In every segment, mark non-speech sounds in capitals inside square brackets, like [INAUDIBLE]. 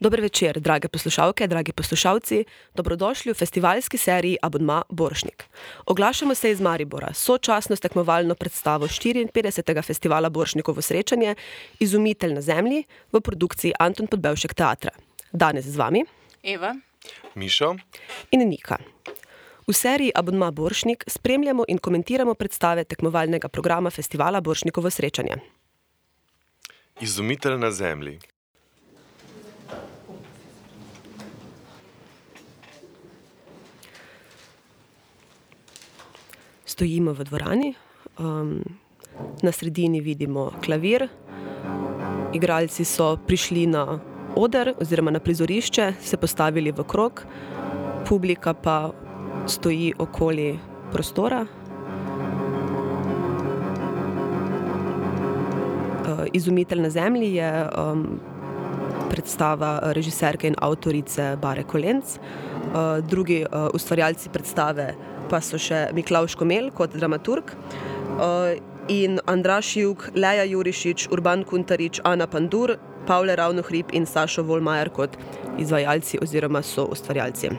Dober večer, drage poslušalke, dragi poslušalci. Dobrodošli v festivalski seriji Abonma Boršnik. Oglašamo se iz Maribora, sočasno s tekmovalno predstavo 54. festivala Boršnikovo srečanje Izumitelj na zemlji v produkciji Anton Podbevšek teatra. Danes z vami Eva, Mišo, in Nika. V seriji Abonma Boršnik spremljamo in komentiramo predstave tekmovalnega programa festivala Boršnikovo srečanje. izumitelj na zemlji. Stojimo v dvorani, um, na sredini vidimo klavir, igralci so prišli na oder oziroma na prizorišče, se postavili v krog, publika pa stoji okoli prostora. Uh, Izumitelj na zemlji je um, predstava režiserke in avtorice Bare Kolenc. Uh, drugi uh, ustvarjalci predstave pa so še Miklavž Komel kot dramaturg uh, in Andraš Jug, Leja Jurišič, Urban Kuntarič, Ana Pandur, Pavle Ravnohrib in Sašo Volmajer kot izvajalci oziroma soustvarjalci.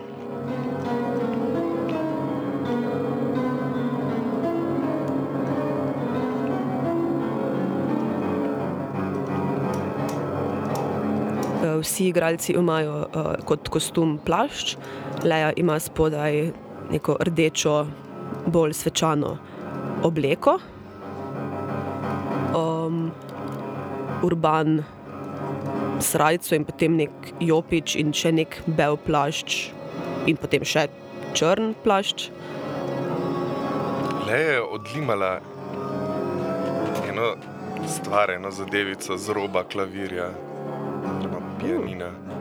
Uh, Vsi igralci imajo uh, kot kostum plašč, Leja ima spodaj neko rdečo, bolj svečano obleko. Um, Urban srajco in potem nek jopič in še nek bel plašč in potem še črn plašč. Le je odlimala eno stvar, eno zadevico z roba klavirja, oziroma pianina. Kričala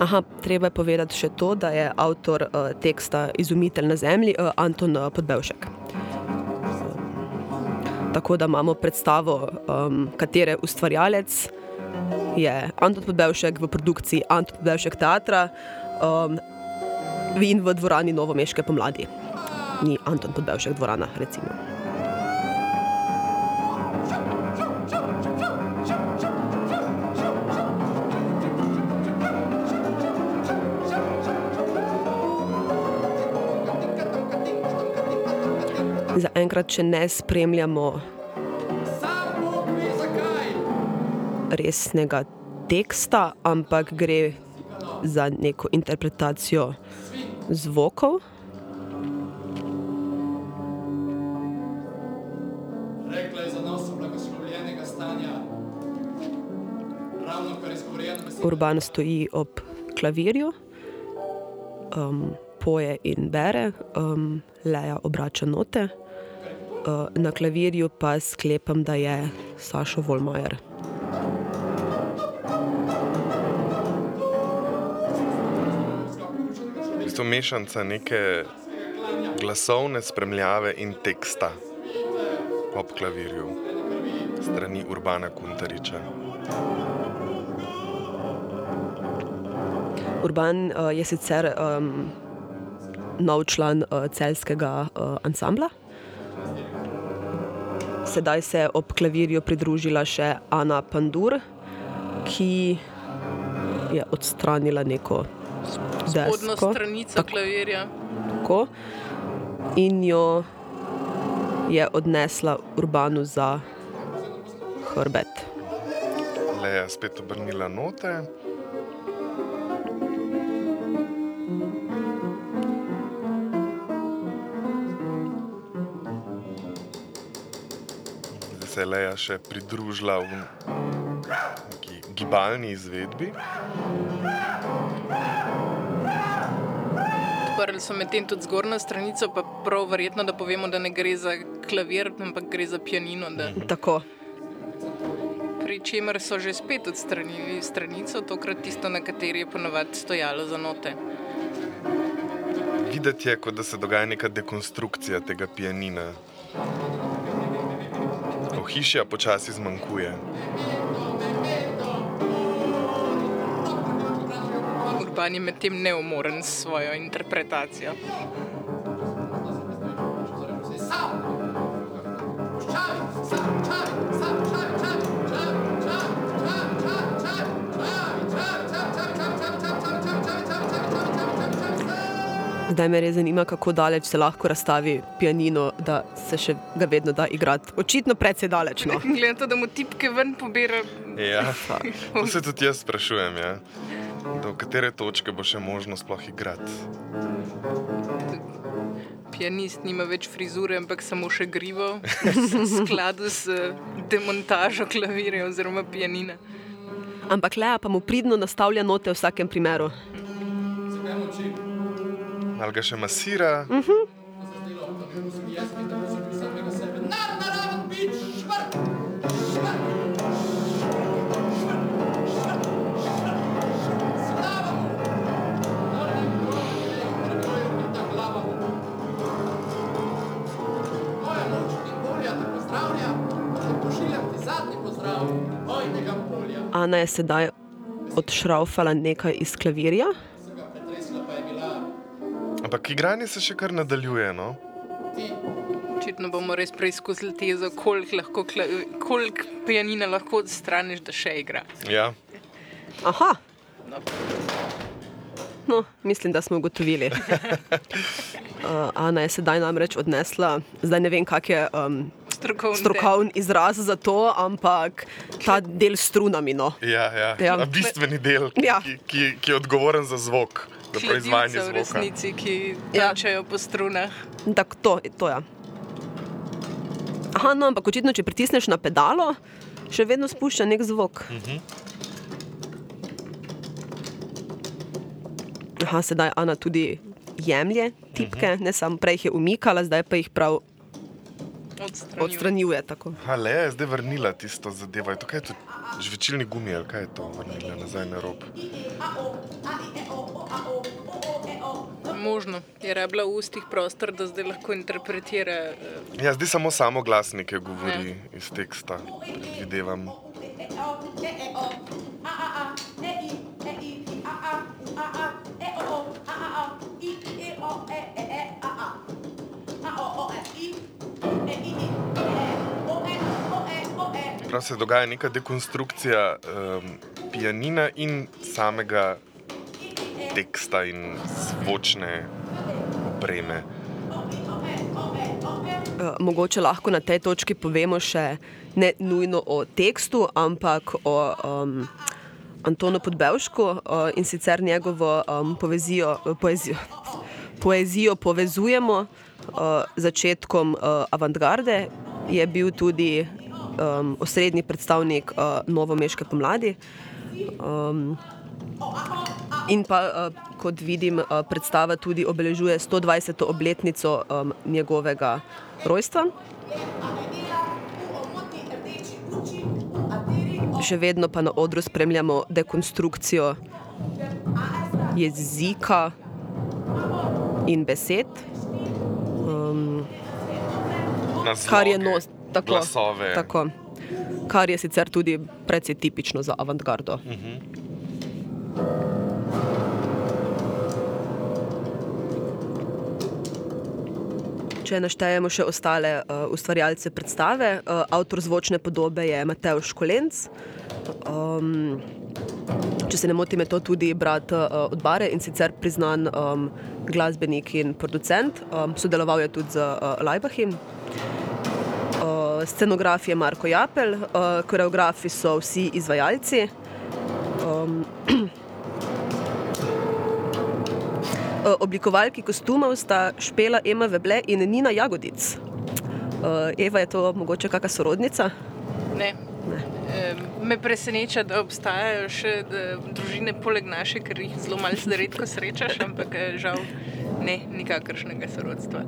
Aha, treba je povedati še to, da je avtor uh, teksta Izumitelj na zemlji uh, Anton uh, Podbevšek. Tako da imamo predstavo, um, katere ustvarjalec je Anton Podbevšek v produkciji Anton Podbevšek teatra um, in v dvorani Novomeške pomladi. Ni Anton Podbevšek dvorana, recimo. Zaenkrat še ne spremljamo resnega teksta, ampak gre za neko interpretacijo zvokov. Za. Urban stoji ob klavirju, um, poje in bere, um, Leja obrača note. Uh, na klavirju pa sklepam, da je Sašo Volmajer. V bistvu mešanca neke glasovne spremljave in teksta ob klavirju strani Urbana Kuntariča. Urban uh, je sicer um, nov član uh, celskega uh, ansambla. Sedaj se je ob klavirju pridružila še Ana Pandur, ki je odstranila neko spodnjo desko. stranico Tako. klavirja. Tako, in jo je odnesla Urbanu za hrbet. Le je spet obrnila note. Se je Leja še pridružila v neki gibalni izvedbi. Odprli so medtem tudi zgornjo stranico, pa prav verjetno, da povemo, da ne gre za klavir, ampak gre za pianino. Da. Tako. Pri čemer so že spet odstranili stranico, tokrat tisto, na kateri je ponovadi stojalo za note. Videti je, kot da se dogaja neka dekonstrukcija tega pianina. Ohišja počasi zmanjkuje. Urban je medtem neumoren s svojo interpretacijo. Zdaj me res zanima, kako daleč se lahko razstavi pianino, da se še ga vedno da igrati. Očitno precej daleč. No. [LAUGHS] Glede to, da mu tipke ven pobira. Ja, [LAUGHS] to se tudi jaz sprašujem. Ja. Do katere točke bo še možno sploh igrati? Pianist nima več frizure, ampak samo še grivo, [LAUGHS] v skladu s demontažo klavirja oziroma pianina. Ampak Lea pa mu pridno nastavlja note v vsakem primeru. Ali ga še masira? Pozdrav, ojnega polja. Ana je sedaj odšraufala nekaj iz klavirja. Ampak igranje se še kar nadaljuje. No? Očitno bomo res preizkusili tezo, koliko lahko koliko pianina lahko odstraniš, da še igra. Ja. Aha, No, no, mislim, da smo ugotovili. [LAUGHS] Uh, Ana je sedaj namreč odnesla, zdaj ne vem, kak je um, strokovni strokovni izraz za to, ampak ta del s strunami. No. Ja, ja. Ja. ja. Bistveni del, ki, Ja. ki, ki, ki je odgovoren za zvok, za proizvajanje v zvoka. resnici, ki Ja. tačajo po strunah. Tak, to, to je. Aha, no, ampak očitno, če pritisneš na pedalo, še vedno spušča nek zvok. Aha, sedaj Ana tudi jemlje tipke, ne samo prej jih je umikala, zdaj pa jih prav Odstranjuje. odstranjuje. Tako. Ale je zdaj vrnila tisto zadevo. Je to je to? Žvečilni gumi ali kaj je to? Vrnila nazaj na rob. Možno je rabila v ustih prostor, da zdaj lahko interpretira. eh, Ja, zdaj samo samo glasnike govori iz teksta. Predvidevam. Prav se dogaja neka dekonstrukcija um, pianina in samega teksta in zvočne opreme. Eh, Mogoče lahko na tej točki povemo še ne nujno o tekstu, ampak o um, Antonu Podbevšku uh, in sicer njegovo um, poezijo, poezijo, poezijo povezujemo uh, začetkom uh, avantgarde. Je bil tudi um, osrednji predstavnik uh, novomeške pomladi. Um, In pa, uh, kot vidim, uh, predstava tudi obeležuje 120. obletnico um, njegovega rojstva. Še vedno pa na odru spremljamo dekonstrukcijo jezika in besed, Naslove, kar je nos, tako, Glasove. tako, kar je sicer tudi precej tipično za avantgardo. Če naštejemo še ostale uh, ustvarjalce predstave, uh, avtor zvočne podobe je Mateo Školenc. Um, če se ne motim, je to tudi brat uh, od Bare in sicer priznan um, glasbenik in producent. Um, sodeloval je tudi z uh, Lajbahim. Uh, scenograf je Marko Japel, uh, koreografi so vsi izvajalci. Um, Oblikovalki kostumov sta Špela Ema Veble in Nina Jagodic. Uh, Eva je to mogoče kakšna sorodnica? Ne. Eh, Me preseneča, da obstajajo še da, družine poleg naše, ker jih zelo malce redko srečaš, ampak eh, žal ne, nikakršnega sorodstva.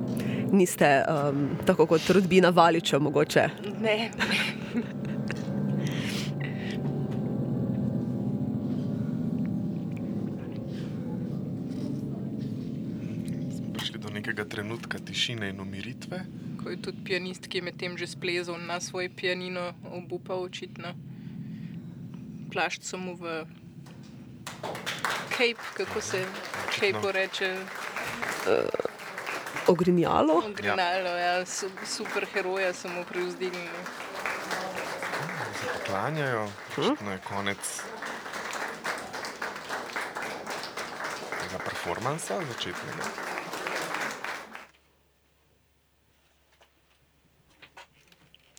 Niste um, tako kot rodbina Valiča, mogoče. Ne, trenutka tišine in umiritve. ko je tudi pianist, ki je medtem že splezal na svoj pianino, obupal očitno. Plašč so mu v cape, kako se cape reče. ogrinjalo. Grinalo, ja, su, super heroja samo prevzdignili. Se poklanjajo, očitno je konec tega performansa, začetnega.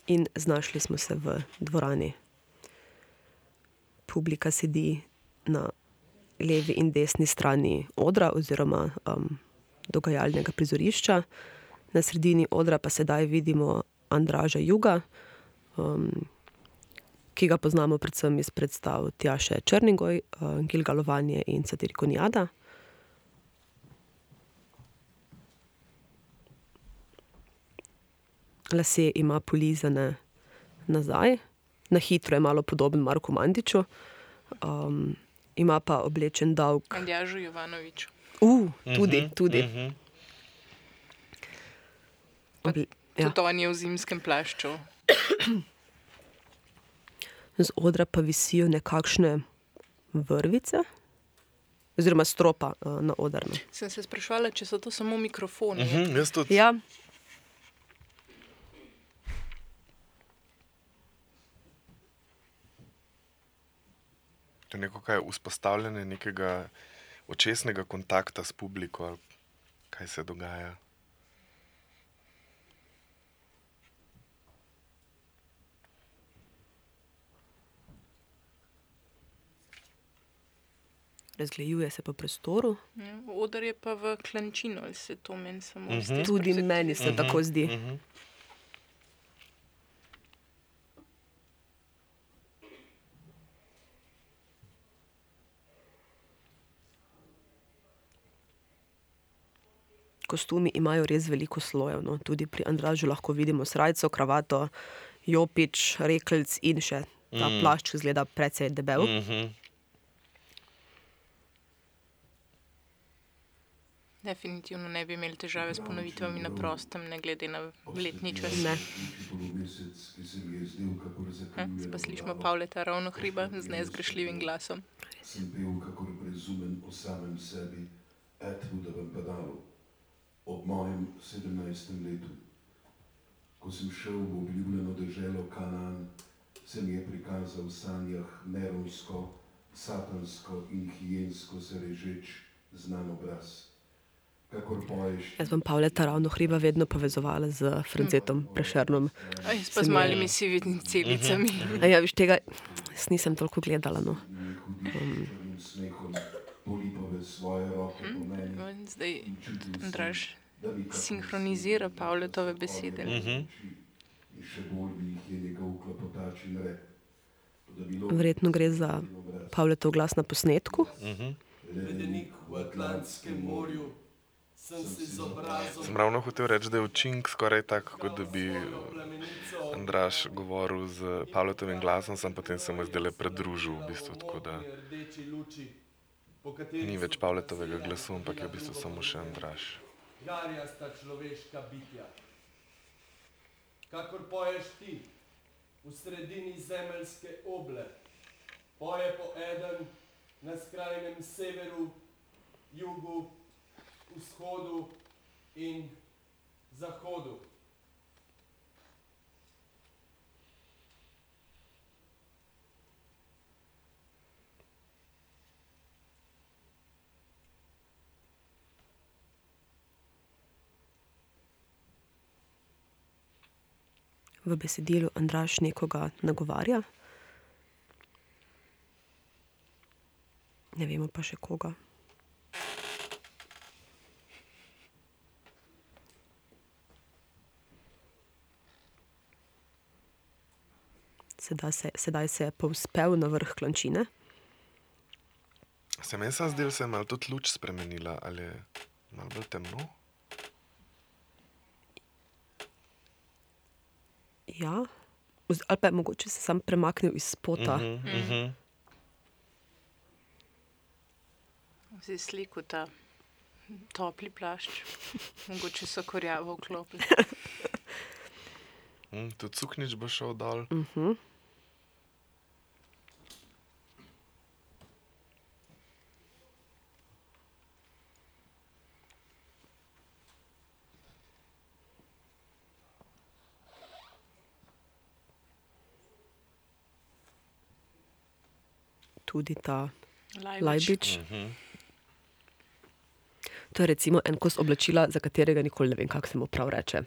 In znašli smo se v dvorani. Publika sedi na levi in desni strani odra, oziroma um, dogajalnega prizorišča. Na sredini odra pa sedaj vidimo Andraža Juga, um, ki ga poznamo predvsem iz predstav Tjaše Črnigoj, uh, Gilgalovanje in Satirikoniada. Lase ima polizane nazaj, na hitro je malo podoben Marku Mandiču. Um, ima pa oblečen dolg. Andjažu Jovanoviču. Uh, tudi, tudi. Mhm. Oble, ja. Tudi on je v zimskem plašču. [CLEARS THROAT] Z odra pa visijo nekakšne vrvice, oziroma stropa uh, na odrno. Sem se sprašvala, če so to samo mikrofoni. Mhm, jaz tudi. Ja, To je neko kaj vzpostavljanje nekega očesnega kontakta s publiko, ali kaj se dogaja. razglejuje se po prostoru. Ja, Oder je pa v klančino, ali se to meni samo Mhm. zdi. Tudi meni se tako zdi. Mhm. Kostumi imajo res veliko slojev. No. Tudi pri Andražu lahko vidimo srajco, kravato, jopič, rekelc in še ta mm. plašč, ki zgleda precej debel. Mm. Mhm. Definitivno ne bi imeli težave s ponovitvami na prostem, ne glede na letni čas. Ne. Ha, zdaj pa slišimo Pavleta ravno hriba z nezgrešljivim glasom. Sem bil kakor brezumen o samem sebi, Edwardovem pedalu, ob mojem sedemnajstem letu. Ko sem šel v obljubljeno deželo Kanaan, se mi je prikazal v sanjah neronsko, satansko in hijensko se režeč znan obraz. Poješ Jaz bom Pavleta ravno hriba vedno povezovala z Francetom Prešernom. Aj, s pa z malimi sivimi celicami. A ja, viš tega, jaz nisem toliko gledala. No. meni No, in Zdaj in sinhronizira Pavletove besede. rep. Toda bilo Verjetno gre za Pavletov glas na posnetku. Ledenik v Atlantskem morju, sem ravno hotel reči, da je učink skoraj tak, kot da bi Andraš govoril z Pavletovim glasom, sem potem se mu zdaj le pridružil, v bistvu, tako da ni več Pavletovega glasu, ampak je v bistvu samo še Andraš. Jarja sta človeška bitja. Kakor poješ ti v sredini zemeljske oble, poje po eden na skrajnem severu, jugu, vzhodu in zahodu. V besedilu Andraš nekoga nagovarja. Ne vemo pa še koga. Sedaj se, sedaj se je povzpel na vrh klančine. Se meni se zdi, da se je malo tudi luč spremenila, ali je malo bolj temno. Ja, ali pa je mogoče se sam premaknil iz spota. Mm -hmm. Mhm, mhm. Si sliko ta topli plašč. Mogoče so korjavo vklopili. Mm, [LAUGHS] tudi suknič bo šel dol. Tudi ta Lajbič. Lajbič. Mhm. To je recimo en kos oblačila, za katerega nikoli ne vem, kako se mu prav reče.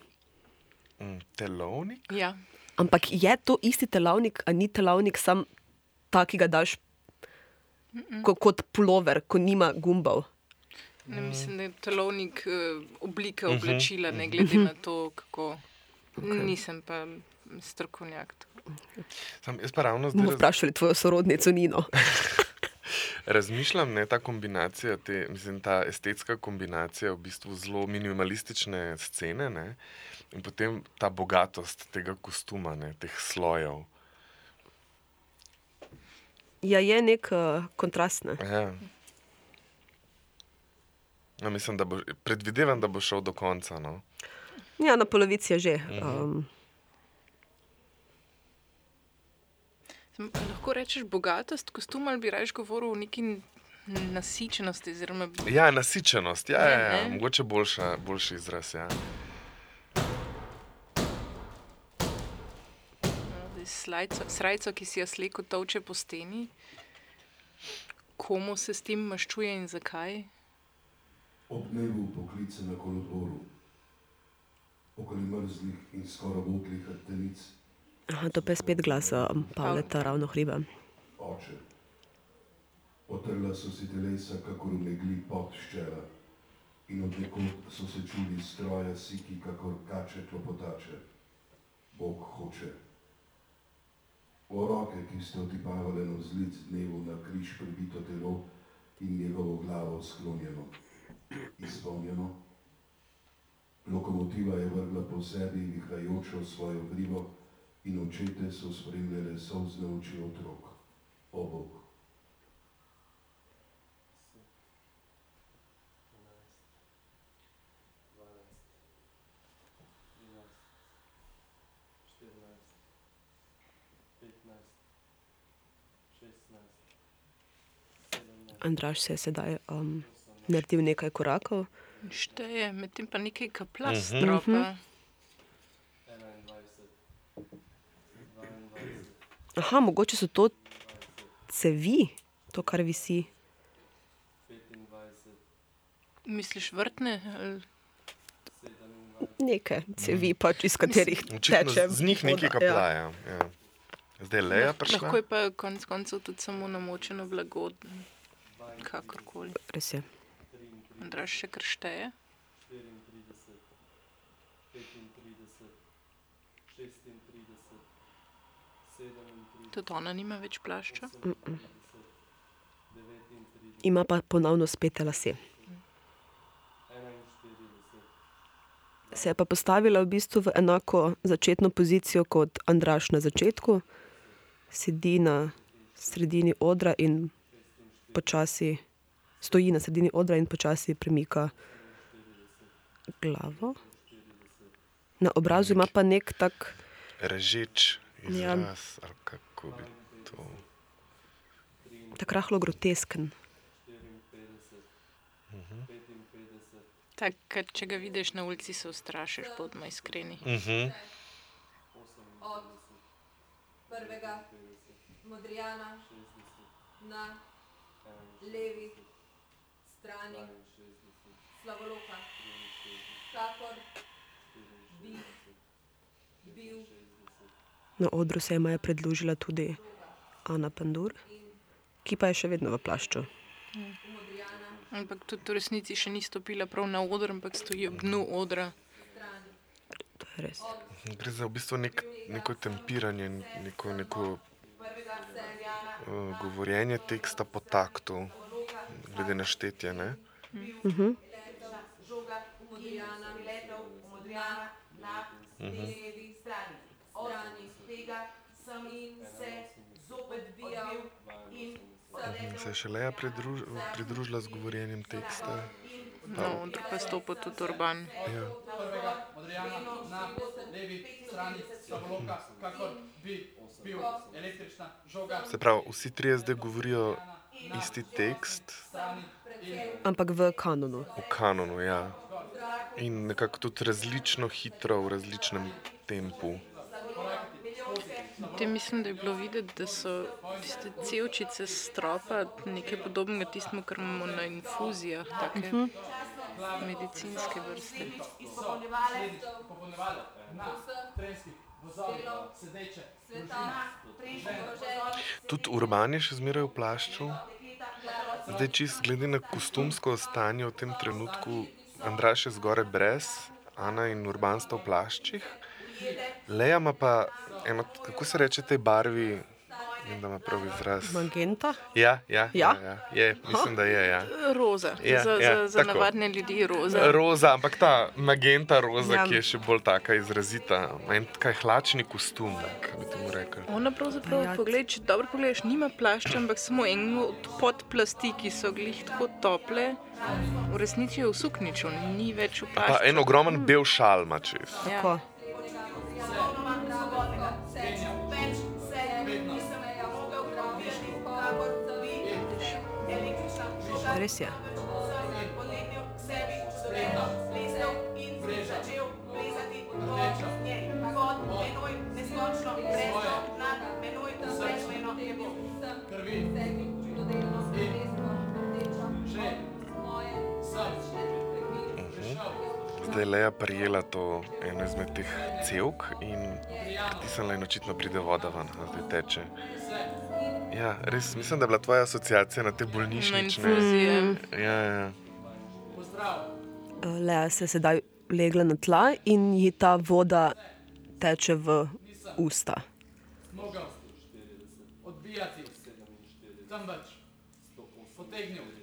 Mm, Telovnik? Ja. Ampak je to isti telavnik, a ni telavnik sam ta, ki ga daš ko, kot pulover, ko nima gumbov. Ne, mislim, da je telovnik uh, oblike oblačila, ne glede na to, kako. Okay. Nisem pa strokovnjak. Sam, jaz pa ravno zdaj Bomo vprašali tvojo sorodnico Nino. [LAUGHS] razmišljam, ne, ta kombinacija, te, mislim, ta estetska kombinacija v bistvu zelo minimalistične scene ne, in potem ta bogatost tega kostuma, ne, teh slojev. Ja, je nek uh, kontrast. Ne? Ja. No, mislim, da bo, predvidevam, da bo šel do konca. No. Ja, na polovici je že. Um, lahko rečeš bogatost kostuma ali bi raje govoril o neki nasičenosti? Oziroma, Ja, nasičenost, ja, ja, ja. Ne, ne. mogoče boljša, boljši izraz. Ja. slajco, srajco, ki si jo sleko toče po steni. Komu se s tem maščuje in zakaj? Ob dnevu poklice na kolodvoru, okoli mrzlih in skoraj votlih hrbtenic, aha, to pa je spet glas um, Pavleta, ravno hriba. oče. Potrla so si telesa, kakor v megli pot ščela, in od nekod so se čuli stroja siki, kakor kače klopotače. Bog hoče. O roke, ki ste otipavale na vzlic dnevu na križ pribito telo in njegovo glavo sklonjeno, izpolnjeno. Lokomotiva je vrgla po sebi vihrajočo svojo grivo in očete so spremljale solzne oči otrok. O Bog. Andraš se je sedaj um, naredil nekaj korakov. Šteje, medtem pa nekaj kapla Mhm. stropa. Aha, mogoče so to cevi, to, kar visi. Misliš vrtne? ali- Neke cevi, pač, iz katerih teče. z, z njih nekaj ja. kaplja. Ja. Ja. Zdaj je Leja prišla. Lahko je pa konec koncev tudi samo namočeno blago, kakorkoli. Res je. Andraš še kar Tudi ona nima več plašča. Ima pa ponovno spete lase. Se je pa postavila v bistvu v enako začetno pozicijo kot Andraš na začetku, sedi na sredini odra in počasi stoji na sredini odra in počasi premika glavo. Na obrazu ima pa nek tak, Režeč Ja. izraz, ali kako bi to. tak rahlo grotesken. Tak, kad, če ga vidiš na ulici, se ustrašiš, bodimo iskreni. Mhm. od prvega Modrijana na levi strani Slavoloka, kakor bi bil Na odru se jima je predložila tudi Ana Pandur, ki pa je še vedno v plašču. Ampak tudi v resnici še ni stopila prav na oder, ampak stoji ob dnu odra. To je res. Gre za v bistvu nek, neko tempiranje, neko, neko uh, govorjenje teksta po taktu, glede na štetje. Ne? žoga Modrijana, letel Modrijana na levi strani. Strani tega sem in se zopet bijal in In se je še Leja pridruž, pridružila z govorjenjem teksta. Na odru pa stopa tudi urban. Ja. prvega Modrijana na levi strani Slavoloka, kakor bi bil električna žoga Se pravi, vsi trije zdaj govorijo isti tekst Ampak v kanonu. v kanonu. Ja. In nekako tudi različno hitro, v različnem tempu. Te mislim, da je bilo videti, da so tiste cevčice s stropa nekaj podobnega tistemu, kar imamo na infuzijah, take uh -huh. medicinske vrste. Tudi urban je še zmeraj v plašču. Zdaj, čist glede na kostumsko stanje v tem trenutku, Andraš je zgoraj brez, Ana in Urban sta v plaščih. Leja ima pa eno, kako se reče tej barvi, vem, da ima prav izraz. Magenta. Ja, ja, Ja? ja, ja. Je, mislim, da je. Ja. Roza, Ja, za, ja, za, za tako. navadne ljudi je roza. Roza, ampak ta magenta roza, Ja. ja. ki je še bolj taka izrazita. En kaj hlačni kostum, kaj bi temu rekel. Ona pravzaprav, Ja. poglej, če dobro pogledaš, nima plašča, ampak samo eno od podplasti, ki so glih tako tople. V resnici je v sukniču, ni več v Pa plašču. en ogromen bel šal ima čez. Ja. Tako. Več se nisem mogel praviti, kakor vi, električna žoga. Res je. Zdaj je Leja prijela to eno izmed teh cevk in pritisnila in očitno pride voda ven, a zdaj teče. Ja, res mislim, da je bila tvoja asociacija na te bolnišnične. infuzije. Ja, ja. pozdrav, Uh, Lea se je sedaj legla na tla in ji ta voda teče v usta.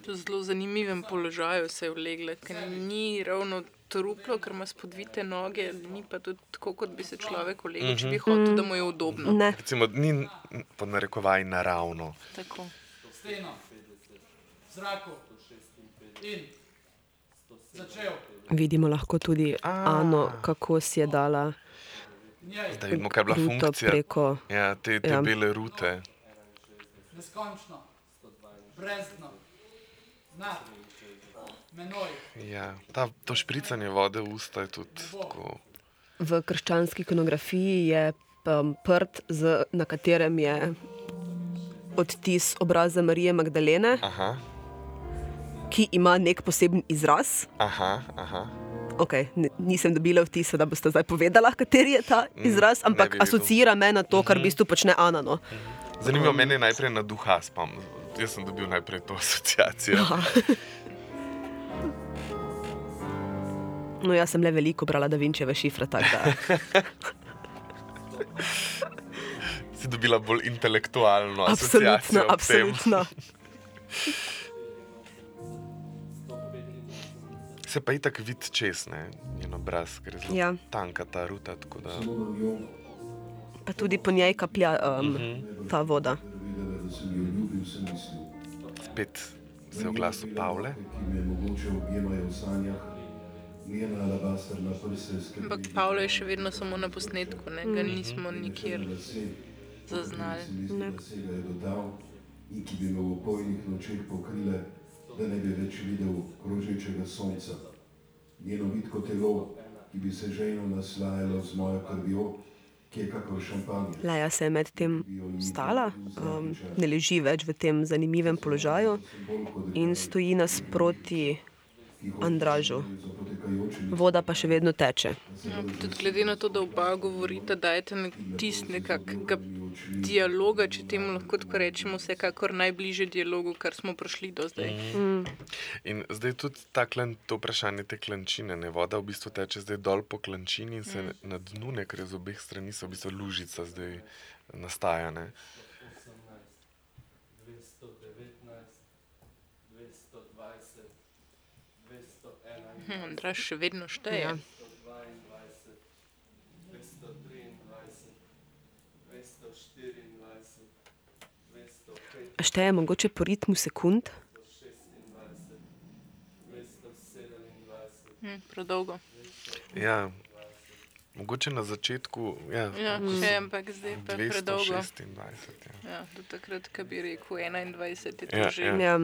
V zelo zanimivem položaju se je vlegla, ker ni ravno truplo, ker ima spodvite noge, ni pa tudi tako, kot bi se človek vlegel, če bi hotel, da mu je udobno. Ne, Recimo, ni pod narekovaj naravno. Tako. vidimo lahko tudi A. Ano, kako si je dala Zdaj vidimo, kaj je bila funkcija. preko. Ja, te, te Ja. bele rute. neskončno, brezno, nad menoj, Ja, ta, to špricanje vode v usta je tudi tako. V krščanski ikonografiji je um, prt, z, na katerem je odtis obraza Marije Magdalene, Aha, ki ima nek poseben izraz. aha, aha. Okay, nisem dobila vtisa, da boste zdaj povedala, kateri je ta Mm, izraz, ampak asocira me na to, kar v bistvu počne Ana. No. Zanimivo, meni je najprej na duha spom. Jaz sem dobil najprej to asociacijo. No, jaz sem le veliko brala Da Vinčeve šifre, tako da [LAUGHS] Si dobila bolj intelektualno absolutno, absolutno. [LAUGHS] Se pa itak vidi čez, ne, njen obraz, ker je zelo Ja. tanka ta ruta. tako Da... Pa tudi po njej kaplja um, Mhm. ta voda. Spet se je oglasil Pavle. Ki me mogoče objemajo v sanjah, Ampak Pavlo je še vedno samo na posnetku, ne? ga nismo nikjer zaznali. Ga je dodal in ki bi me v opojnih nočeh pokrile, da ne bi več videl krožečega sonca. Njeno vitko telo, ki bi se žejno naslajalo z mojo krvjo, ki je kakor šampanje. Leja se je medtem stala, um, ne leži več v tem zanimivem položaju in stoji nasproti Andražu. Voda pa še vedno teče. No, tudi glede na to, da oba govorita, dajte nek tist nekakega dialoga, če temu lahko tako rečemo, vsekakor najbližje dialogu, kar smo prišli do zdaj. In zdaj tudi ta klen, to vprašanje te klančine. Ne? Voda v bistvu teče zdaj dol po klančini in se mm. na dnu, ne, ker je z obeh strani so v bistvu lužica zdaj nastaja. Ne? Andraž še vedno šteje. Ja. 224, 225, 226, Šteje mogoče po ritmu sekund. 227, Hm, predolgo. Ja, mogoče na začetku, ja, Ja, še, ampak zdaj pa je predolgo. 226. Ja. Ja, do takrat, ko bi rekel 21, je to Ja, že. ja. Ja.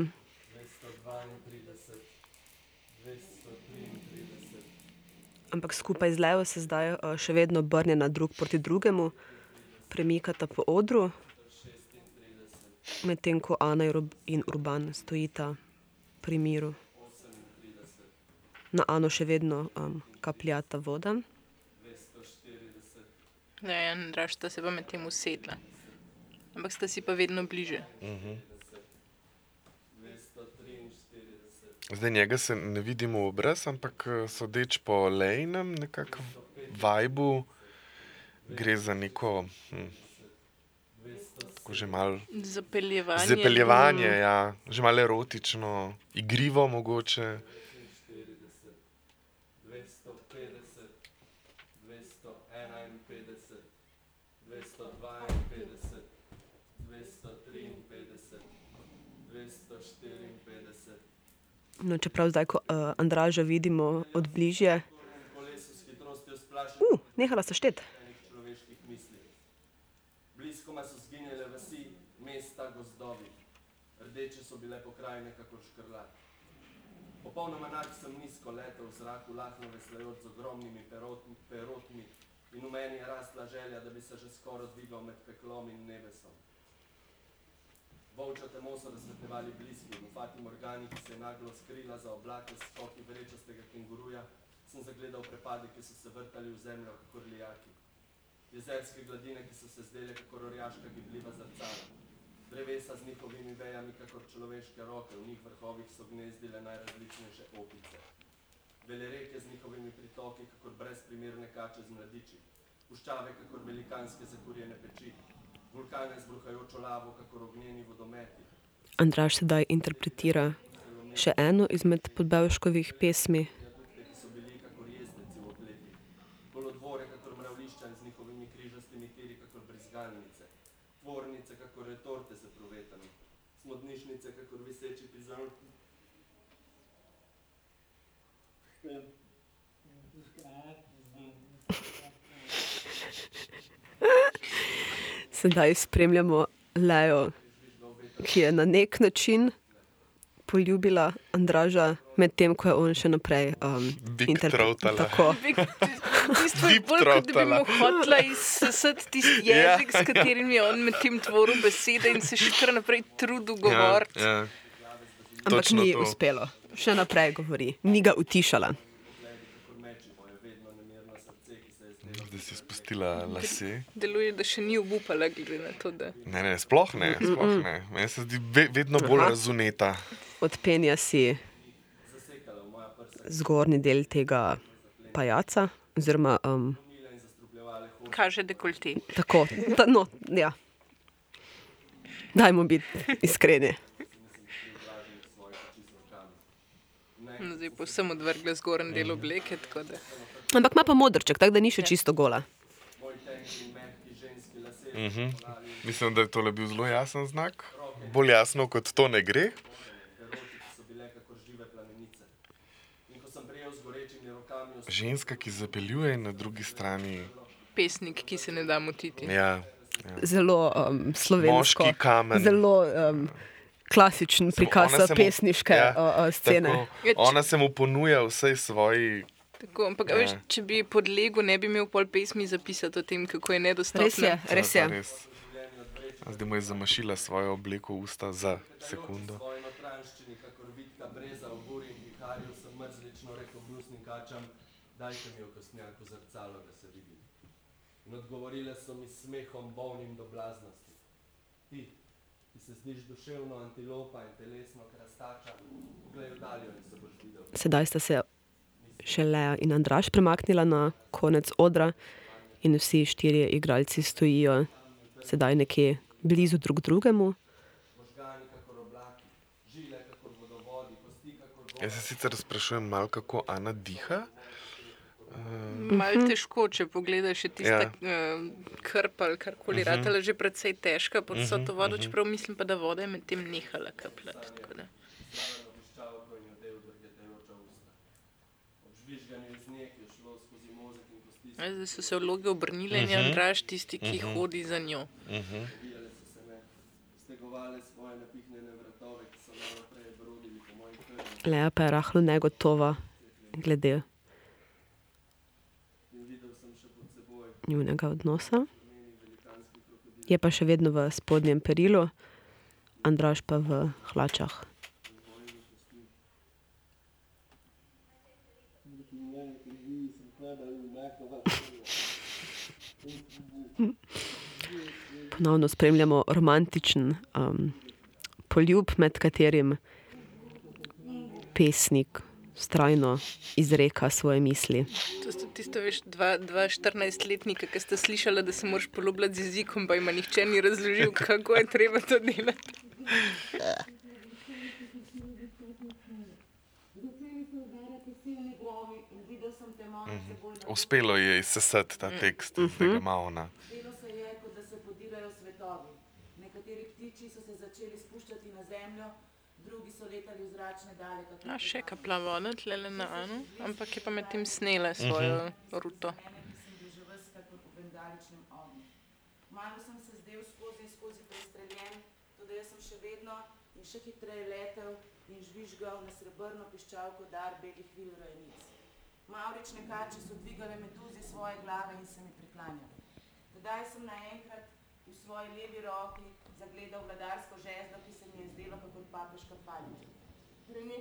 Ampak skupaj z Lejo se zdaj uh, še vedno obrnjena drug proti drugemu. premikata po odru, medtem ko Ana in Urban stojita pri miru. Na Ano še vedno um, kapljata voda. Ne, Andraš sta se pa med tem usedla. Ampak sta si pa vedno bliže. Zdaj njega se ne vidimo v obraz, ampak eh, sodeč po lejnem nekako vibru, gre za neko, hm, kako že malo Zapeljevanje. zapeljevanje, ja, že malo erotično, igrivo mogoče. No, čeprav zdaj, ko uh, Andraža vidimo od bližje, splašenih uh, nehala se štet. človeških misli. Bliskoma so zginjale vasi, mesta, gozdovi. Rdeče so bile pokrajine kakor škrlat. Popolnoma enak sem nizko letel v zraku, lahno veslajoč z ogromnimi perotmi, perotmi in v meni je rasla želja, da bi se že skoraj dvigal med peklom in nebesom. Volča temo so razsvetljevali bliski, v Fati Morgani, ki se je naglo skrila za oblake skoki vrečastega kenguruja, sem zagledal prepade, ki so se vrtali v zemljo, kakor lijaki. Jezerske gladine, ki so se zdele kakor orjaška gibljiva zrcala. Drevesa z njihovimi vejami, kakor človeške roke, v njih vrhovih so gnezdile najrazličnejše opice. Vele reke z njihovimi pritoki, kakor brezprimerne kače z mladiči. Puščave, kakor velikanske zakurjene peči. Vulkane z bruhajočo lavo, kakor ognjeni vodometi. Andraž sedaj interpretira še eno izmed podbevškovih pesmi. Bili kakor mravlišča z njihovimi križastimi tiri, kakor brizgalnice. Tvornice, kakor retorte z pruvetami. Smodnišnice, kakor viseči prizorki. Sedaj spremljamo Lejo, ki je na nek način poljubila Andraža, medtem ko je on še naprej um, Big interpre- throatala. Tako. [LAUGHS] V bistvu je bolj, kot da bi mu hotla izsesati tisti Ja, jezik, s katerim je on med tem tvoril besede in se še kar naprej trudil govoriti. Ja, ja. Ampak Točno ni to. uspelo. Še naprej govori, ni ga utišala. Kakor meči moje vedno nemirno srce, ki se je zdelo. Spustila lase. Deluje, da še ni obupala, glede na to, da Ne, ne, sploh ne, sploh ne. Meni se zdi ve, vedno bolj Aha. razuneta. Odpenja si Zasekala v moja prsa, zgornji del tega pajaca, oziroma um, kaže dekolte. tako. Ta, no, ja. Dajmo biti iskreni. No, Zdaj pa vsem odvrgla zgornji del obleke, tako da Ampak ima pa modrček, tako da ni še čisto gola. Moj tenki in mehki Mhm. Mislim, da je tole bil zelo jasen znak. Bolj jasno kot to ne gre. V Ženska, ki zapeljuje, na drugi strani. pesnik, ki se ne da motiti. Ja, Zelo um, slovensko. Moški kamen. Zelo um, klasičen prikaz pesniške ja, ja, uh, scene. Tako, ona se mu ponuja vsej svoji. Tako, ampak, Ja. veš, če bi podlegel, ne bi imel pol pesmi zapisati o tem, kako je nedostopno. Res je, res je. res. Zdaj mu je zamašila svojo obleko v usta za sekundo. dajte mi okostnjak v zrcalo, da se vidim. In odgovorile so mi s smehom bolnim do blaznosti. Ti, ki se zdiš duševno antilopa in telesno krastača, poglej v daljo in se boš videl. Sedaj sta se še Leja in Andraš premaknila na konec odra, in vsi štirje igralci stojijo sedaj nekje blizu drug drugemu. Jaz se sicer sprašujem, malo, kako Ana diha. Mal težko, če pogledaš še tista Ja. uh, krpa ali karkoli, uh -huh. ratala že precej težka pod vso to vodo, čeprav mislim pa, da voda je med tem nehala kapljati. tako da. piščalko in odev drgetajoča usta. Ob žvižganju iz nje, ki je šlo skozi mozek in kosti, Ja, Zdaj so se vloge obrnile in je Andraš tisti, ki hodi za njo. Zavijale so se me, stegovale svoje napihnjene vratove, ki so malo prej brodili po moji krvi. Leja pa je rahlo negotova glede In videl sem še pod seboj njunega odnosa. je pa še vedno v spodnjem perilu, Andraš pa v hlačah. [LAUGHS] Ponovno spremljamo romantičen um, poljub, med katerim pesnik vztrajno izreka svoje misli. To sta tisto, veš, dva, dva 14-letnika, ki sta slišala, da se moraš poljubljati z jezikom, pa jim nihče ni razložil, kako je treba to delati. Uspelo je izsesati ta tekst, mm -hmm. tega Mauna. Zdelo se je, kot da se podirajo svetovi. Nekateri ptiči so se začeli spuščati na zemljo, drugi so letali v zračne dalje. kako A še kapla voda, tle na Anu, ampak je pa med tem snela svojo ruto. Že ves kakor v bengaličnem ognju. Malo sem se zdel skozi in skozi prestreljen, tudi jaz sem še vedno in še hitreje letel in žvižgal na srebrno piščalko dar belih vil rojenic. Mavrične kače so dvigale meduzi svoje glave in se mi priklanjale. Tedaj sem naenkrat v svoji levi roki zagledal vladarsko žezlo, ki se mi je zdelo kakor papeška palma.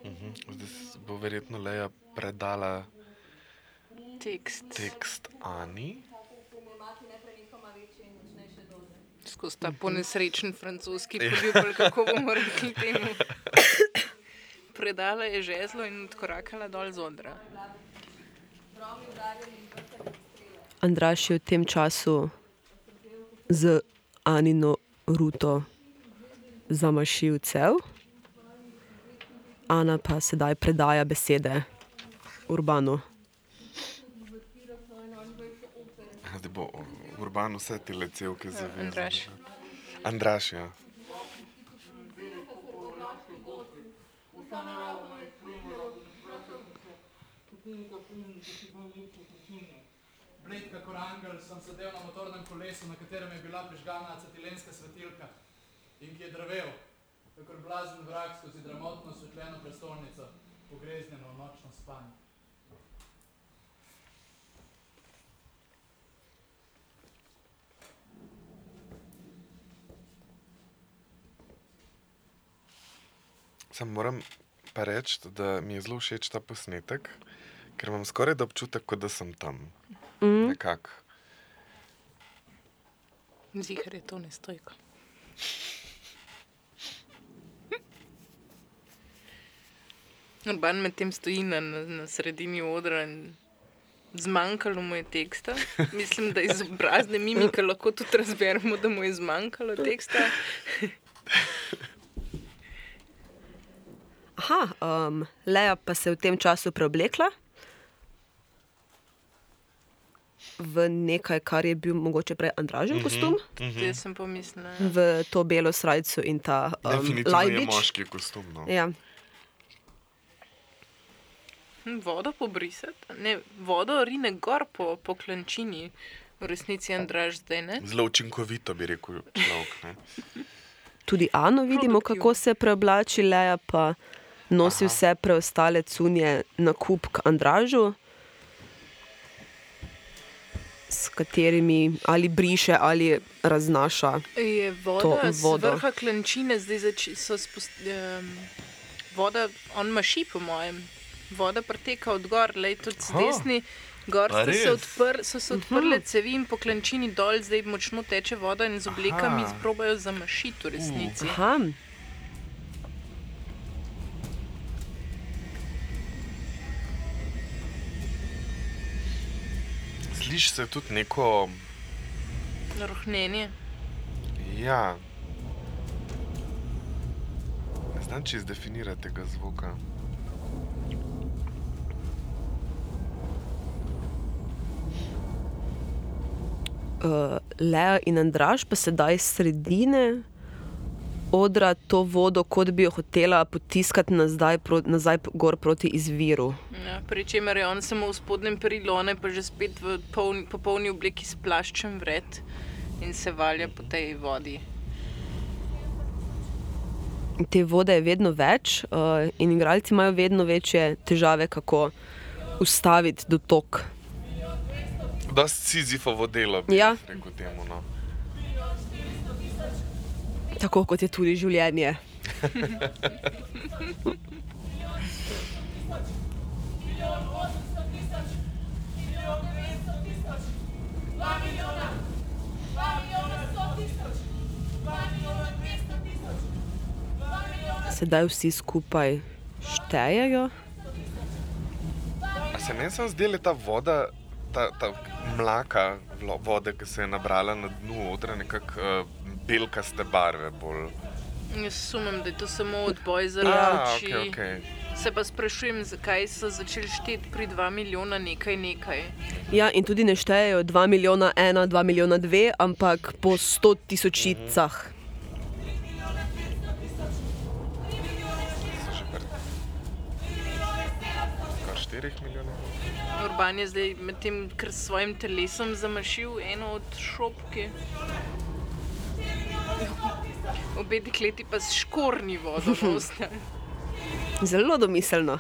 Mhm. Zdaj bo verjetno Leja predala Tekst. tekst Ani. Skozi ta ponesrečen francoski poljubelj, kako bomo rekli temu. [LAUGHS] Predala je žezlo in odkorakala dol z odra. Andraš je v tem času z Anino ruto zamašil cev, Ana pa sedaj predaja besede Urbanu. Zdaj bo Urban vse te lecevke zavezal. Andraž. Andraš, ja. Bled kakor angel sem sedel na motornem kolesu, na katerem je bila prižgana acetilenska svetilka in ki je drevel, kakor blazen vrak skozi dramotno osvetljeno prestolnico, pogreznjeno v nočno spanje. Sam moram pa reči, da mi je zelo všeč ta posnetek, ker imam skoraj da občutek, kot da sem tam. Mm. Nekako. Zihar je to nestojko. Urban medtem stoji na, na, na sredini odra in zmanjkalo mu je teksta. Mislim, da iz obrazne mimike lahko tudi razberemo, da mu je zmanjkalo teksta. Aha, um, Leja pa se je v tem času preoblekla v nekaj, kar je bil mogoče prej Andražen kostum, Zdaj sem pomislila. v to belo srajco in ta um, lajbič. moški kostum. No. Ja. Hm, Vodo pobrisati? Ne, vodo rine gor po, po klančini. V resnici Andraž zdaj ne. Zelo učinkovito bi rekel človek. Ne? Tudi Ano vidimo, kako se preoblači, Leja pa nosi Aha. vse preostale cunje na kup k Andražu, s katerimi ali briše ali raznaša. Je voda, To z vodo. vrha klančine, zdaj zači, so spustili. Um, voda, on maši, po mojem. Voda preteka od gor, lej tudi z desni. Gor A so se, odpr, so se odprle cevi in po klančini dol, zdaj močno teče voda in z oblekami Aha. probajo zamašiti v resnici. Aha, Sliši se tudi neko. Rohnenje. Ja. Ne znam, če izdefinirate tega zvoka. uh, Leja in Andraš pa sedaj s sredine odra to vodo, kot bi jo hotela potiskati nazaj, pro, nazaj gor proti izviru. Ja, pri čemer je on samo v spodnjem je pa že spet v polni, popolni obleki s plaščem vred in se valja po tej vodi. Te vode je vedno več uh, in igralci imajo vedno večje težave, kako ustaviti dotok. Dosti Sizifovo delo, bi Ja. rekel temu. No. Tako kot je tudi življenje. Sedaj vsi skupaj štejejo. A se meni samo zdi, da je ta voda, ta, ta mlaka vode, ki se je nabrala na dnu odra, nekako uh, belkaste barve. Bolj. Jaz sumim, da je to samo odboj za A, oči. ok, ok. Se pa sprašujem, zakaj so začeli šteti pri 2 milijona nekaj nekaj. Ja, in tudi ne štejejo 2 milijona 1, 2 milijona 2, ampak po 100 tisočicah. Kar 4 milijonov. Urban je zdaj med tem, ker s svojim telesom zamašil eno od šopki. Obe dekleti pa s škorni vodo. [LAUGHS] Zelo domiselno.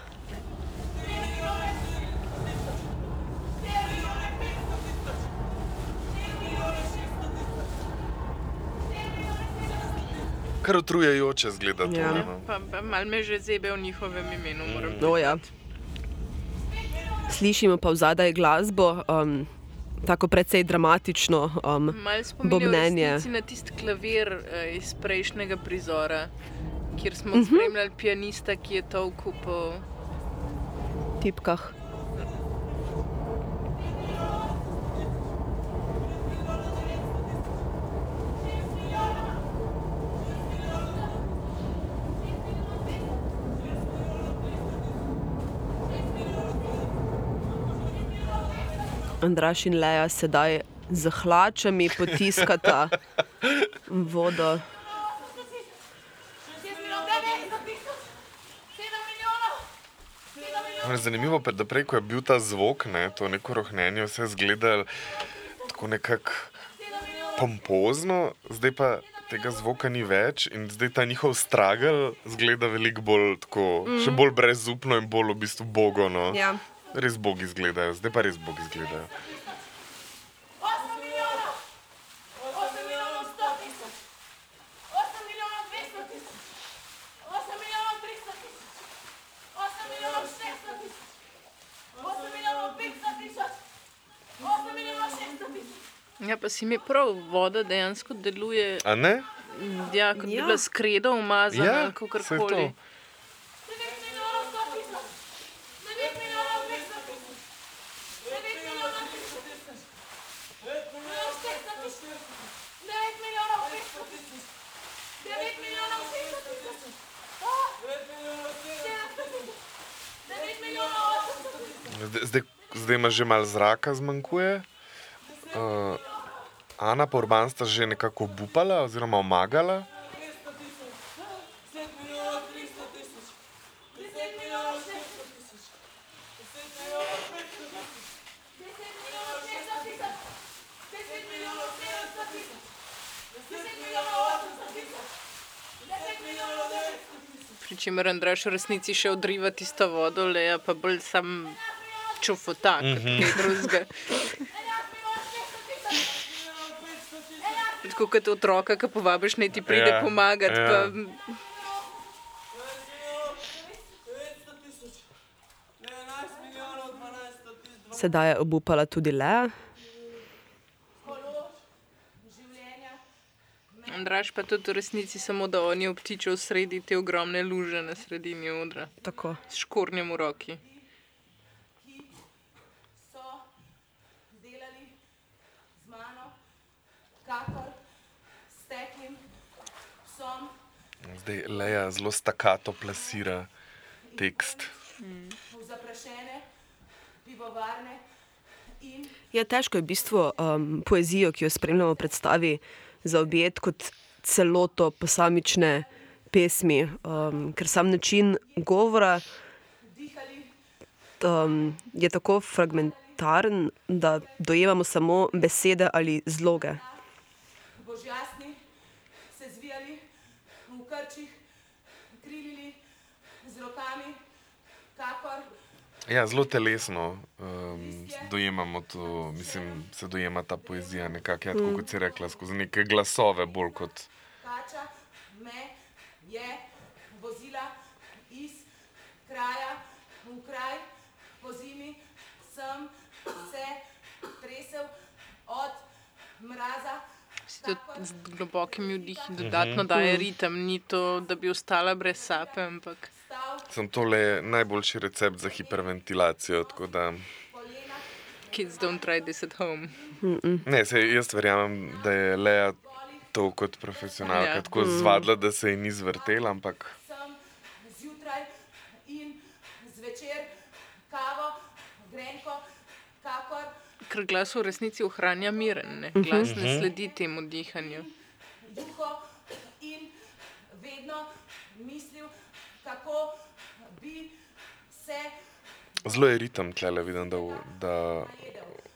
Kar utrujajoče zgleda to. Ja. no. Pa, pa mal me že zebe v njihovem imenu, moram No, ja. Slišimo pa v zadaj glasbo, um, tako precej dramatično. Um, Mal spominja Bobnenje. na tisti klavir uh, iz prejšnjega prizora, kjer smo Mhm. uh -huh. spremljali pianista, ki je tolku po tipkah. Andraš in Leja sedaj z hlačami potiskata vodo. Je Zanimivo je, da prej, ko je bil ta zvok, ne, to neko rohnenje, vse zgleda tako nekako pompozno, zdaj pa tega zvoka ni več in zdaj ta njihov stragel zgleda veliko bolj tako, mm. še bolj brezupno in bolj v bistvu bogo. No. Ja. Res bogi izgledajo, zdaj pa res bogi izgledajo. 8 milijonov! 8 milijonov 100 tisoč! 8 milijonov 200 tisoč! 8 milijonov 300 tisoč! 8 milijonov 400 tisoč! 8 milijonov 500 tisoč! 8 milijonov 600 tisoč! Ja, pa si mi prav, voda dejansko deluje, A ne? ja, kot ja. bi bila skredo umazana Ja, saj Zdaj, zdaj, zdaj ima že malo zraka, zmanjkuje. Uh, Ana pa Urban sta že nekako obupala oziroma omagala. 10 milijonov 300 tisoč! 10 milijonov 600 tisoč! 10 milijonov 500 tisoč! 10 milijonov 600 tisoč! 10 milijonov 700 tisoč! 10 milijonov 800 tisoč! 10 milijonov 900 tisoč! Pri čemer Andraš v resnici še odriva tisto vodo, leja pa bolj sam čufota, kot Mhm. kaj drugega. Tako kot otroka, ki povabiš, naj ti pride Ja, pomagati. ja. Pa, 900 tisoč! 11 milijonov 12 tisoč! Sedaj je obupala tudi. Življenja! Andraš pa tudi v resnici samo, da on je obtičal sredi te ogromne luže na sredini odra, Tako. s škornjem v roki. ki so delali z mano, kakor s teklim psom, Zdaj Leja zelo stakato plasira tekst. v zaprašene pivovarne in Ja, težko je v bistvu um, poezijo, ki jo spremljamo, predstavi zaobjeti kot celoto posamične pesmi, um, ker sam način govora dihali um, je tako fragmentaren, da dojemamo samo besede ali zloge. Božjasni, se zvijali v krčih, krilili z rokami, kakor Ja, zelo telesno um, dojemamo to, mislim, se dojema ta poezija nekako, ja, tako kot si rekla, skozi neke glasove, bolj kot. kača, me je vozila iz kraja v kraj, po zimi sem se tresel od mraza. Tudi z globokimi vdihi dodatno daje ritem, ni to, da bi ostala brez sape, ampak Sem tole najboljši recept za hiperventilacijo. tako Da, kids don't try this at home. ne, sej, jaz verjamem, da je Leja to kot profesionalka Ja. tako zvadila, da se ji ni zvrtela, ampak sem zjutraj in zvečer kavo, grenko, kakor Ker glas v resnici ohranja miren, ne? glas ne sledi temu dihanju. juho in vedno mislil, kako bi se zelo je ritem tle, vidim, da, da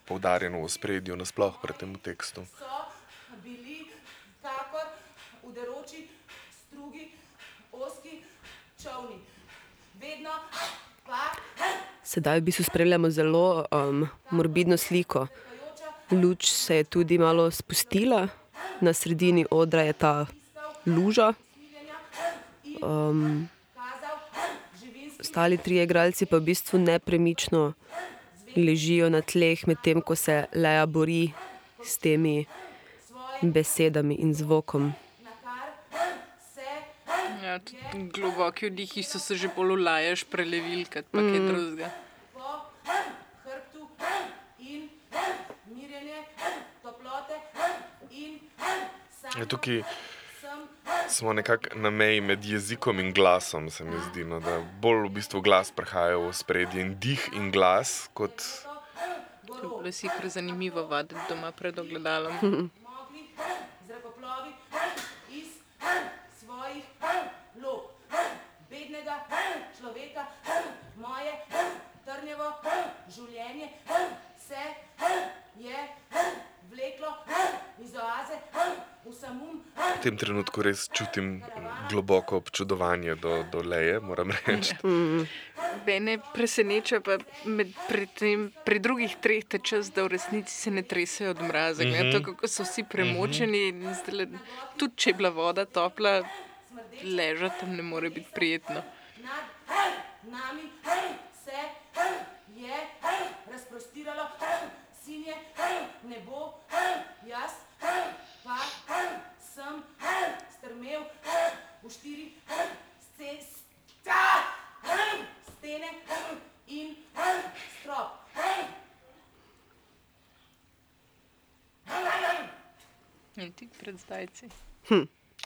poudarjen v ospredju, nasploh pri tem tekstu. so bili kakor uderoči strugi, oski čovni. Vedno pa Sedaj v bistvu spremljamo zelo um, morbidno sliko. Luč se je tudi malo spustila, na sredini odra je ta luža. Um, ostali trije igralci pa v bistvu nepremično ležijo na tleh, medtem ko se Leja bori s temi besedami in zvokom. na kar se Ja, tudi globoki vdihi so se že bolj ulajaš prelevili, kot pa kaj drugega. po hrbtu in mirjenje toplote in samo Ja, tukaj smo nekako na meji med jezikom in glasom, se mi zdi, no, da bolj v bistvu glas prihaja v spredje in dih in glas kot To je si kar zanimivo vaditi doma pred ogledalom. [LAUGHS] mogli zrakoplovi iz svojih lok. Bednega človeka, moje trnjevo življenje se je vleklo iz oaze v samum v tem trenutku res čutim globoko občudovanje do, do Leje, moram reči. [LAUGHS] Mene preseneča pa med, pri, tem, pri drugih treh te čas, da v resnici se ne tresejo od mraza. Mm -hmm. To, kako so vsi premočeni, in zdajle, tudi če je bila voda topla, ležati tam ne more biti prijetno. Nad nami se je razprostiralo sinje nebo, jaz pa sem strmel v štiri sce- sta- stene in strop. In ti pred zdajci.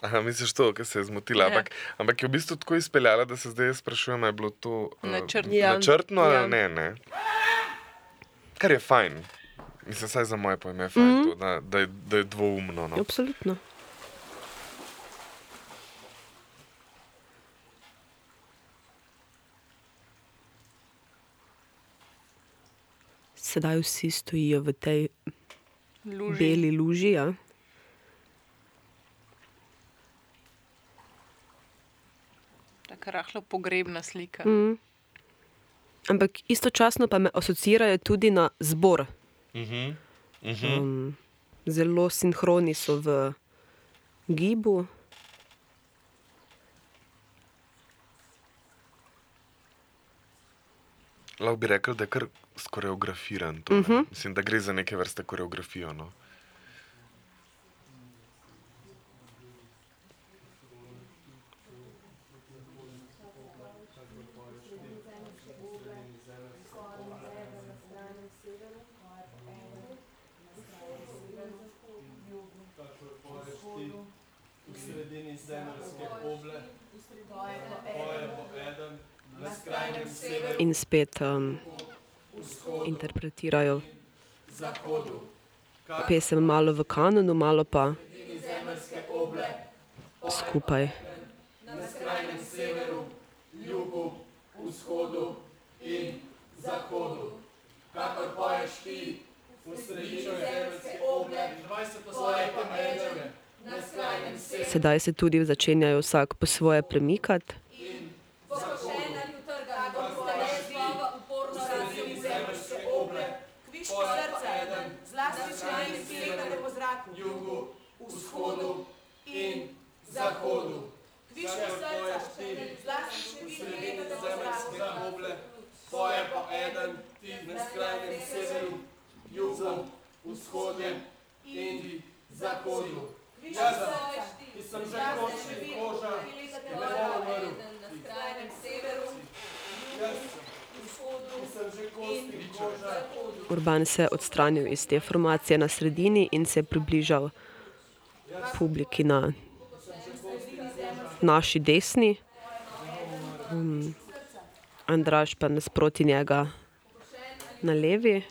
Aha, misliš to, ker se je zmotila. Ja. Ampak, ampak je v bistvu tako izpeljala, da se zdaj sprašujem, je bilo to eh, Načrtno. Ja. načrtno ali Ja. ne, ne. Kar je fajn. Mislim, saj za moje pojme je fajn, mm -hmm. to, da, da, je, da je dvoumno. No. Absolutno. Sedaj vsi stojijo v tej Luži. beli luži. Ja? Rahlo pogrebna slika. Mm. Ampak istočasno pa me asociirajo tudi na zbor. Mhm. Um, zelo sinhroni so v gibu. Lahko bi rekel, da je kar skoreografiran. To, uh -huh. Mislim, da gre za neke vrste koreografijo. No. v sredini zemeljske oble, poje bo eden, na skrajnem severu, In spet um, interpretirajo zahodu, pesem malo v kanonu, malo pa skupaj. na skrajnem severu, jugu, vzhodu in zahodu. Kakor poješ ti v središču zemeljske oble, 20 stoletje mejčeve. na skrajnem severu, Sedaj se tudi začenjajo vsak po svoje premikati. Kviško vzhodu in zahodu. Kvišku srca štiri, zlasti še vi gledate do zemeljske oble, poje po eden, ti na skrajnem severu, jugu, vzhodnem in zahodu. Jaz, ki sem že kočil koža, ne bom umrl. Na skrajnem severu, jugu, Urban se je odstranil iz te formacije na sredini in se je približal publiki na naši desni. Um, Andraš pa nasproti njega na levi.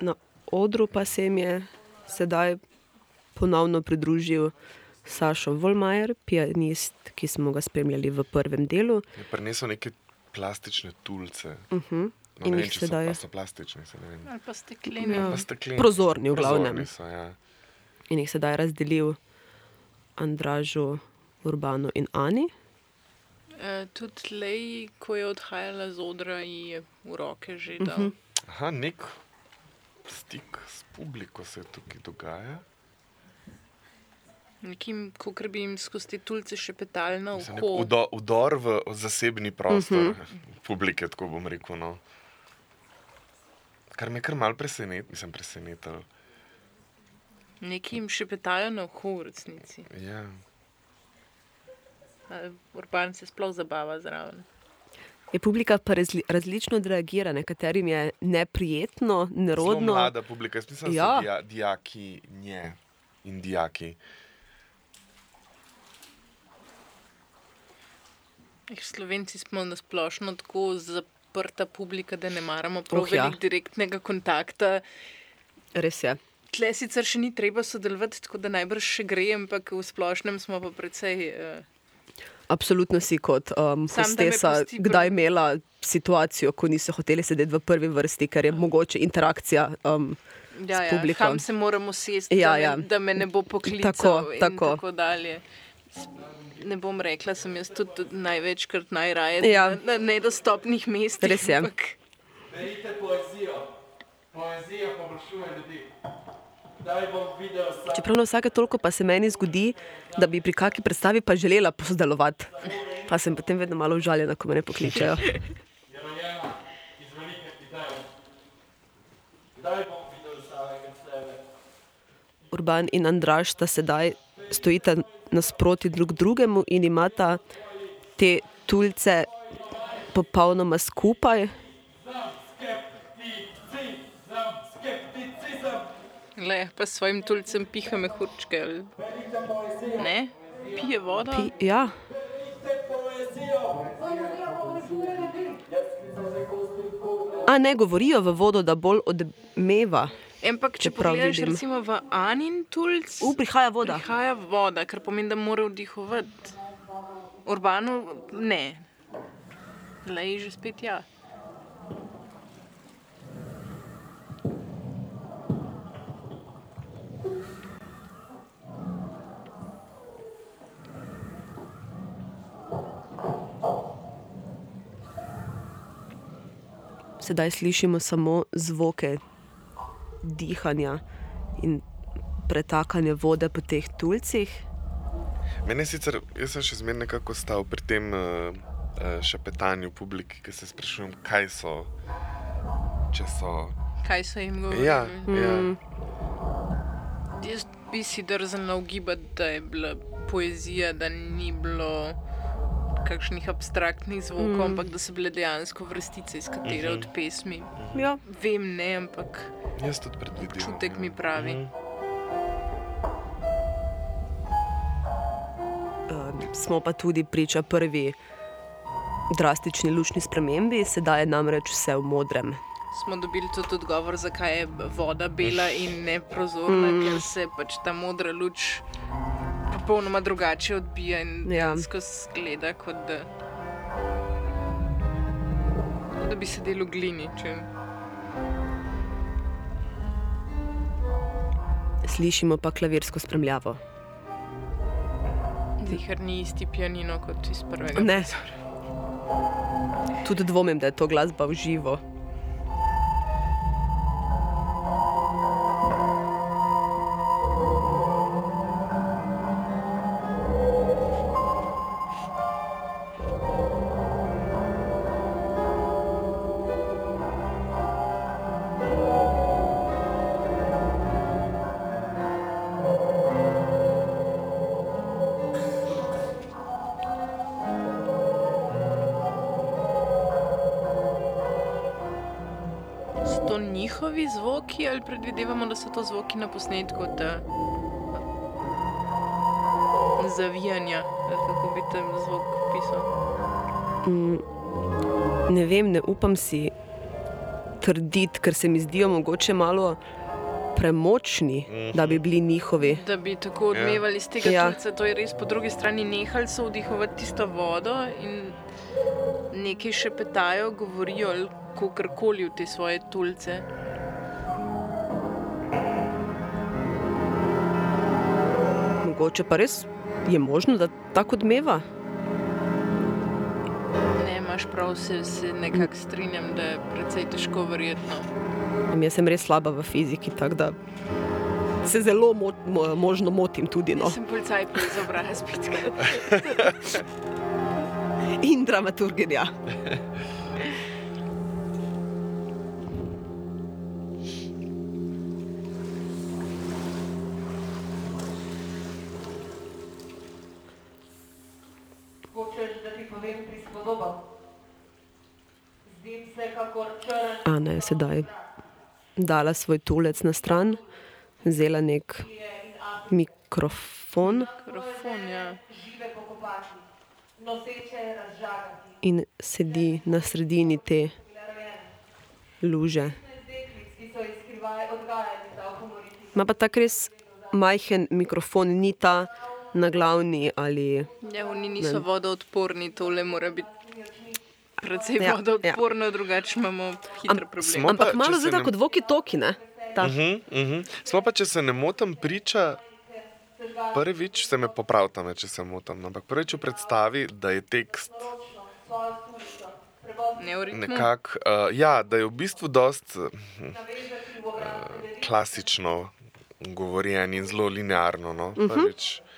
Na odru pa se jim je sedaj ponovno pridružil Sašo Volmajer, pianist, ki smo ga spremljali v prvem delu. Je prinesel neke plastične tulce. Uh -huh. No, In vem, jih so, sedaj- pa so plastični, se ne vem. Ali pa stekleni. Ja. Pa stekleni. Prozorni v glavnem. So, ja. In jih sedaj razdelil Andražu, Urbanu in Ani. Uh, tudi Lej, ko je odhajala z odra, je v roke že dal. Uh -huh. Aha, nek stik s publiko se tukaj dogaja. Nekim, kot bi jim skozi te tulce še oko. udo, udor v zasebni prostor uh Mhm. -huh. publike, tako bom rekel. No. Kar me je kar mal presenet, mislim, presenetil. Nekim še petali na oko, v resnici. Ja. Urban se sploh zabava zraven. Je publika pa razli, različno odreagira, nekaterim je neprijetno, Zelo nerodno. mlada publika, jaz mislim, da Ja. so dija, dijaki nje in dijaki. Slovenci smo na splošno tako zaprta publika, da ne maramo prav Oh, ja. direktnega kontakta. Res je. Tle sicer še ni treba sodelovati, tako da najbrž še gre, ampak v splošnem smo pa precej. Uh, Absolutno si kot um, me hostesa kdaj imela situacijo, ko niso hoteli sedeti v prvi vrsti, ker je mogoče interakcija. Um, ja, ja, kam se moramo sesti, Ja, da, me, ja. da me ne bo poklical Tako, tako. tako dalje. Ne bom rekla, sem jaz tudi največkrat najraje Ja. na, na nedostopnih mestih. Res je. ampak Berite poezijo. Poezija poboljšuje ljudi. Čeprav na vsake toliko pa se meni zgodi, da bi pri kakšni predstavi pa želela sodelovati. Pa sem potem vedno malo užaljena, ko me ne pokličejo. Urban in Andraš sta sedaj stojita nasproti drug drugemu in imata te tulce popolnoma skupaj. Le, pa svojim tulcem piha mehurčke. ali- Ne, pije vodo. Pi, ja, a ne govorijo v vodo, da bolj odmeva. Ampak, če pogledaš vidim. recimo v Anin tulc, U, prihaja voda. prihaja voda, kar pomeni, da mora vdihovati. Urbano ne. Le je že spet ja. Sedaj slišimo samo zvoke dihanja in pretakanja vode po teh tulcih. Mene sicer, jaz sem še zmeraj nekako stal pri tem uh, šepetanju publiki, ki se sprašujem, kaj so. Če so. Kaj so jim govorili? Ja, ja. Mm, Jaz bi si drznila ugibati, da je bila poezija, da ni bilo kakšnih abstraktnih zvokov, mm. ampak da so bile dejansko vrstice iz katere Mhm. od pesmi. ja. Vem, ne, ampak Jaz tudi predvidevam. Občutek ja. mi pravi. Mhm. uh, smo pa tudi priča prvi drastični lučni spremembi, sedaj je namreč vse v modrem. smo dobili tudi odgovor, zakaj je voda bela in ne prozorna, mm. ker se pač ta modra luč popolnoma drugače odbija in Ja. dejansko zgleda, kot da, kot da bi sedel v glini. Če... Slišimo pa klavirsko spremljavo. Zihar ni isti pianino kot iz prvega. Ne. prizora. Tudi dvomim, da je to glasba v živo. Njihovi zvoki ali predvidevamo, da so to zvoki na posnetku? Da... Zavijanja, ali kako bi tam zvok pisal. Mm, ne vem, ne upam si trditi, ker se mi zdijo mogoče malo premočni, da bi bili njihovi. Da bi tako odmevali z tega Ja. tulca, to je res po drugi strani nehali so vdihovati tisto vodo in nekaj še petajo, govorijo ali kakorkoli v te svoje tulce. Mogoče pa res je možno, da tako odmeva. Ne, imaš prav, se, se nekako strinjam, da je precej težko verjetno. Jaz sem res slaba v fiziki, tako da se zelo mo mo možno motim tudi. No. Sem policaj pri izobrazbi. In dramaturginja. [LAUGHS] sedaj dala svoj tulec na stran, vzela nek mikrofon Mikrofon, ja. in sedi na sredini te luže. Deklic, ki so jih skrivaj odgajali za humoriti. Ma pa tako res majhen mikrofon, ni ta na glavni ali. Ja, oni niso vodoodporni, tole mora biti precej Ja, vodoodporno, ja. drugače imamo hitre probleme. Ampak pa, malo zdaj ne- kot voki toki, ne? Ta. Uh -huh, uh -huh. Smo pa, če se ne motim, priča. Prvič se me popravta, me, če se motim, ampak prvič v predstavi, da je tekst nekako, uh, ja, da je v bistvu dost uh, klasično govorjen in zelo linearno. No? Prvič. Pod Res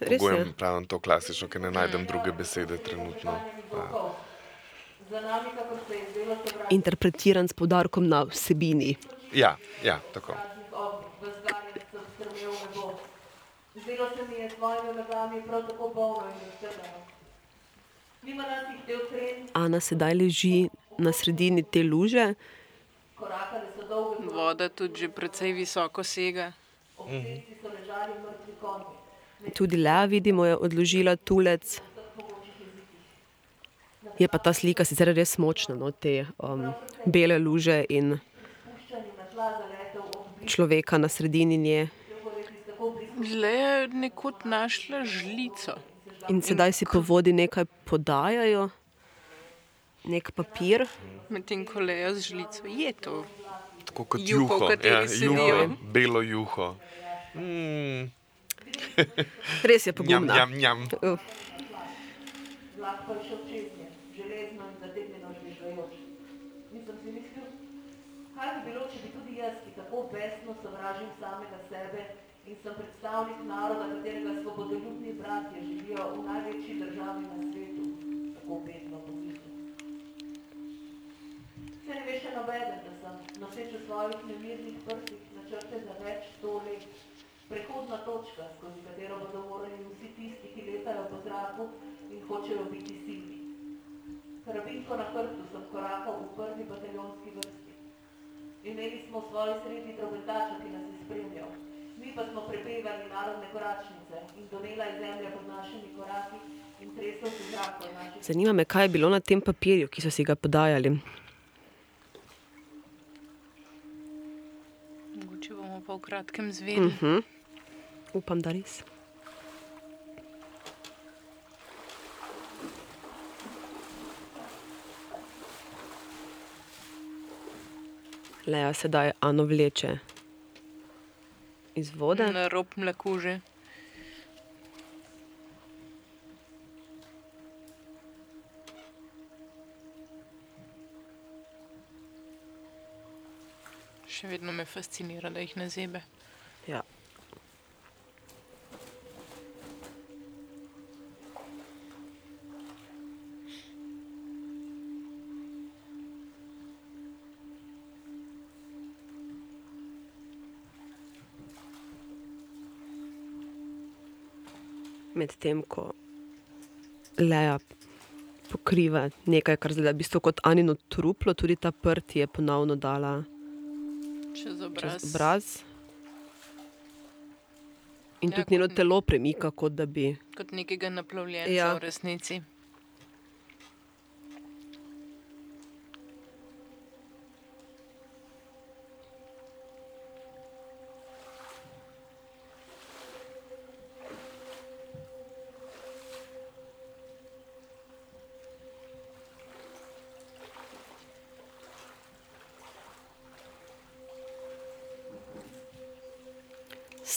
je. pogojem pravim to klasično, ker ne najdem druge besede trenutno. Ja. Interpretiran s podarkom na vsebini. Ja, ja, tako. Zdelo se mi je s svojimi nogami prav tako bolno in tren, Ana sedaj leži na sredini te luže, korakale so dolge Voda tudi že precej visoko sega. ob tudi Lea, vidimo, je odložila tulec. Je pa ta slika sicer res močna, no, te um, bele luže in človeka na sredini nje. Le je nekod našla žlico. In sedaj si po vodi nekaj podajajo, nek papir. Medtem ko lejo z žlico. Je to. Tako kot Juho, juho, ja, juho belo juho. Mm, [LAUGHS] Res je njam, pogumna. njam, njam. Uh, vlak pa je čez nje, železno in zategnjeno žvižgajoč. Nisem si mislil, kaj bi bilo, če bi tudi jaz, ki tako besno sovražim samega sebe in sem predstavnik naroda, katerega svobodoljubni bratje živijo v največji državi na svetu, tako bedno pomislil. Se ne ve še nobeden, da sem noseč v svojih nemirnih prstih načrte za več sto let. Prehodna točka, skozi katero bodo morali vsi tisti, ki letajo po zraku in hočejo biti silni. Karabinko na hrbtu sem korakal v prvi bataljonski vrsti. Imeli smo v svoji sredi drobetača, ki nas je spremljal. Mi pa smo prepevali narodne koračnice in donela je zemlja pod našimi koraki in tresel se zrak od naših zanima me, kaj je bilo na tem papirju, ki so si ga podajali. Mogoče bomo pa v kratkem zvedeli. Uh -huh. Upam, da res. Lea sedaj Ano vleče iz vode. Na rob mlakuže. Še vedno me fascinira, da jih ne zebe. Ja. Medtem ko Lea pokriva nekaj, kar zdaj v bistvu kot Anino truplo, tudi ta prt je ponovno dala Čez obraz. čez obraz. In Ja, tudi njeno telo premika, kot da bi. Kot nekega naplavljenca Ja. v resnici.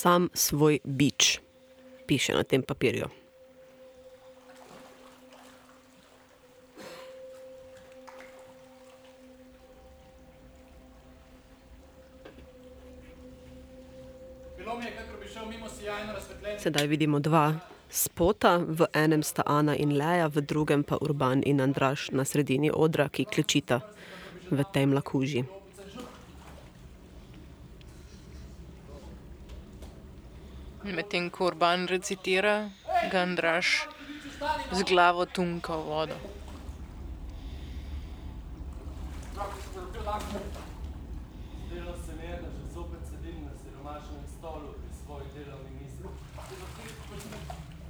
Sam svoj bič, piše na tem papirju. Sedaj vidimo dva spota, v enem sta Ana in Leja, v drugem pa Urban in Andraš na sredini odra, ki klečita v tej mlakuži. Medtem ko Urban recitira, ga Andraš z glavo tunka v vodo.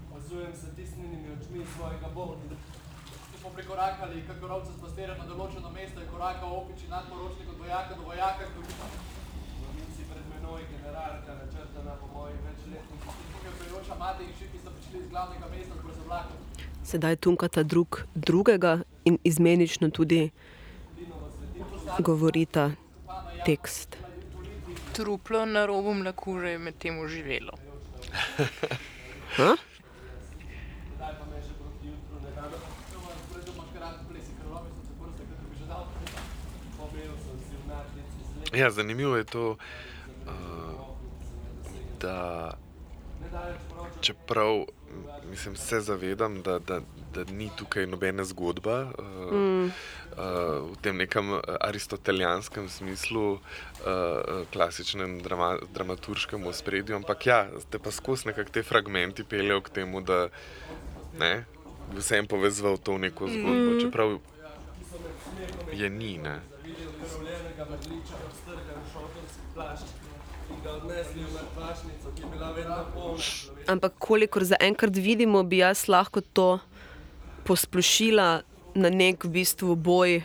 Opazujem se tisnjenimi očmi svojega bolnika. Ko smo prekorakali, kako rovce s pastirjem na določeno mesto, je korakal opiči nadporočnik od vojaka do vojaka, ko je V mici pred menoj generalka načrtana po mojih večletnih tukaj pejoča mati in šiki sta prišli iz glavnega mesta, ko je zavlakel. Sedaj tunkata drug drugega in izmenično tudi govorita tekst. Truplo na robu je uživelo. Me že so si v naglici zle. Ja, zanimivo je to, da čeprav mislim, se zavedam, da, da, da ni tukaj nobena zgodba uh, mm. uh, v tem nekem uh, aristotelijanskem smislu, uh, klasičnem drama, dramaturškem ospredju, ampak ja, te pa skozi nekako te fragmenti peljejo k temu, da ne, vsem povezal to v neko zgodbo, mm. čeprav je ni. Ne. Zakrvljenega mrliča, strgan šotorski plašč Ampak kolikor zaenkrat vidimo, bi jaz lahko to posplošila na nek v bistvu boj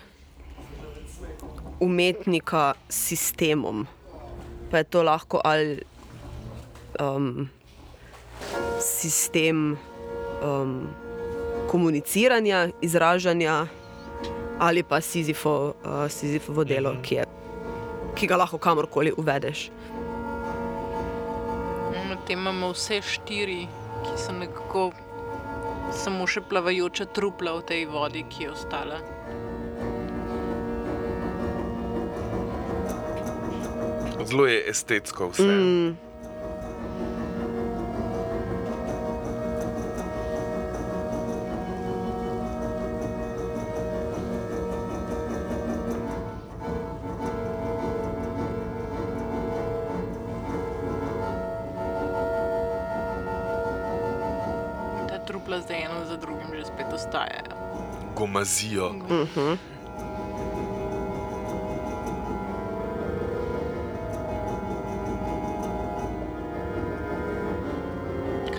umetnika s sistemom. Pa je to lahko ali um, sistem um, komuniciranja, izražanja, ali pa Sizifo, uh, Sizifovo delo, ki, je, ki ga lahko kamorkoli uvedeš. Medtem imamo vse štiri, ki so nekako samo še plavajoča trupla v tej vodi, ki je ostala. Zelo je estetsko vse. Mm. Trupla zdaj eno za drugim že spet ostajajo. Gomazijo.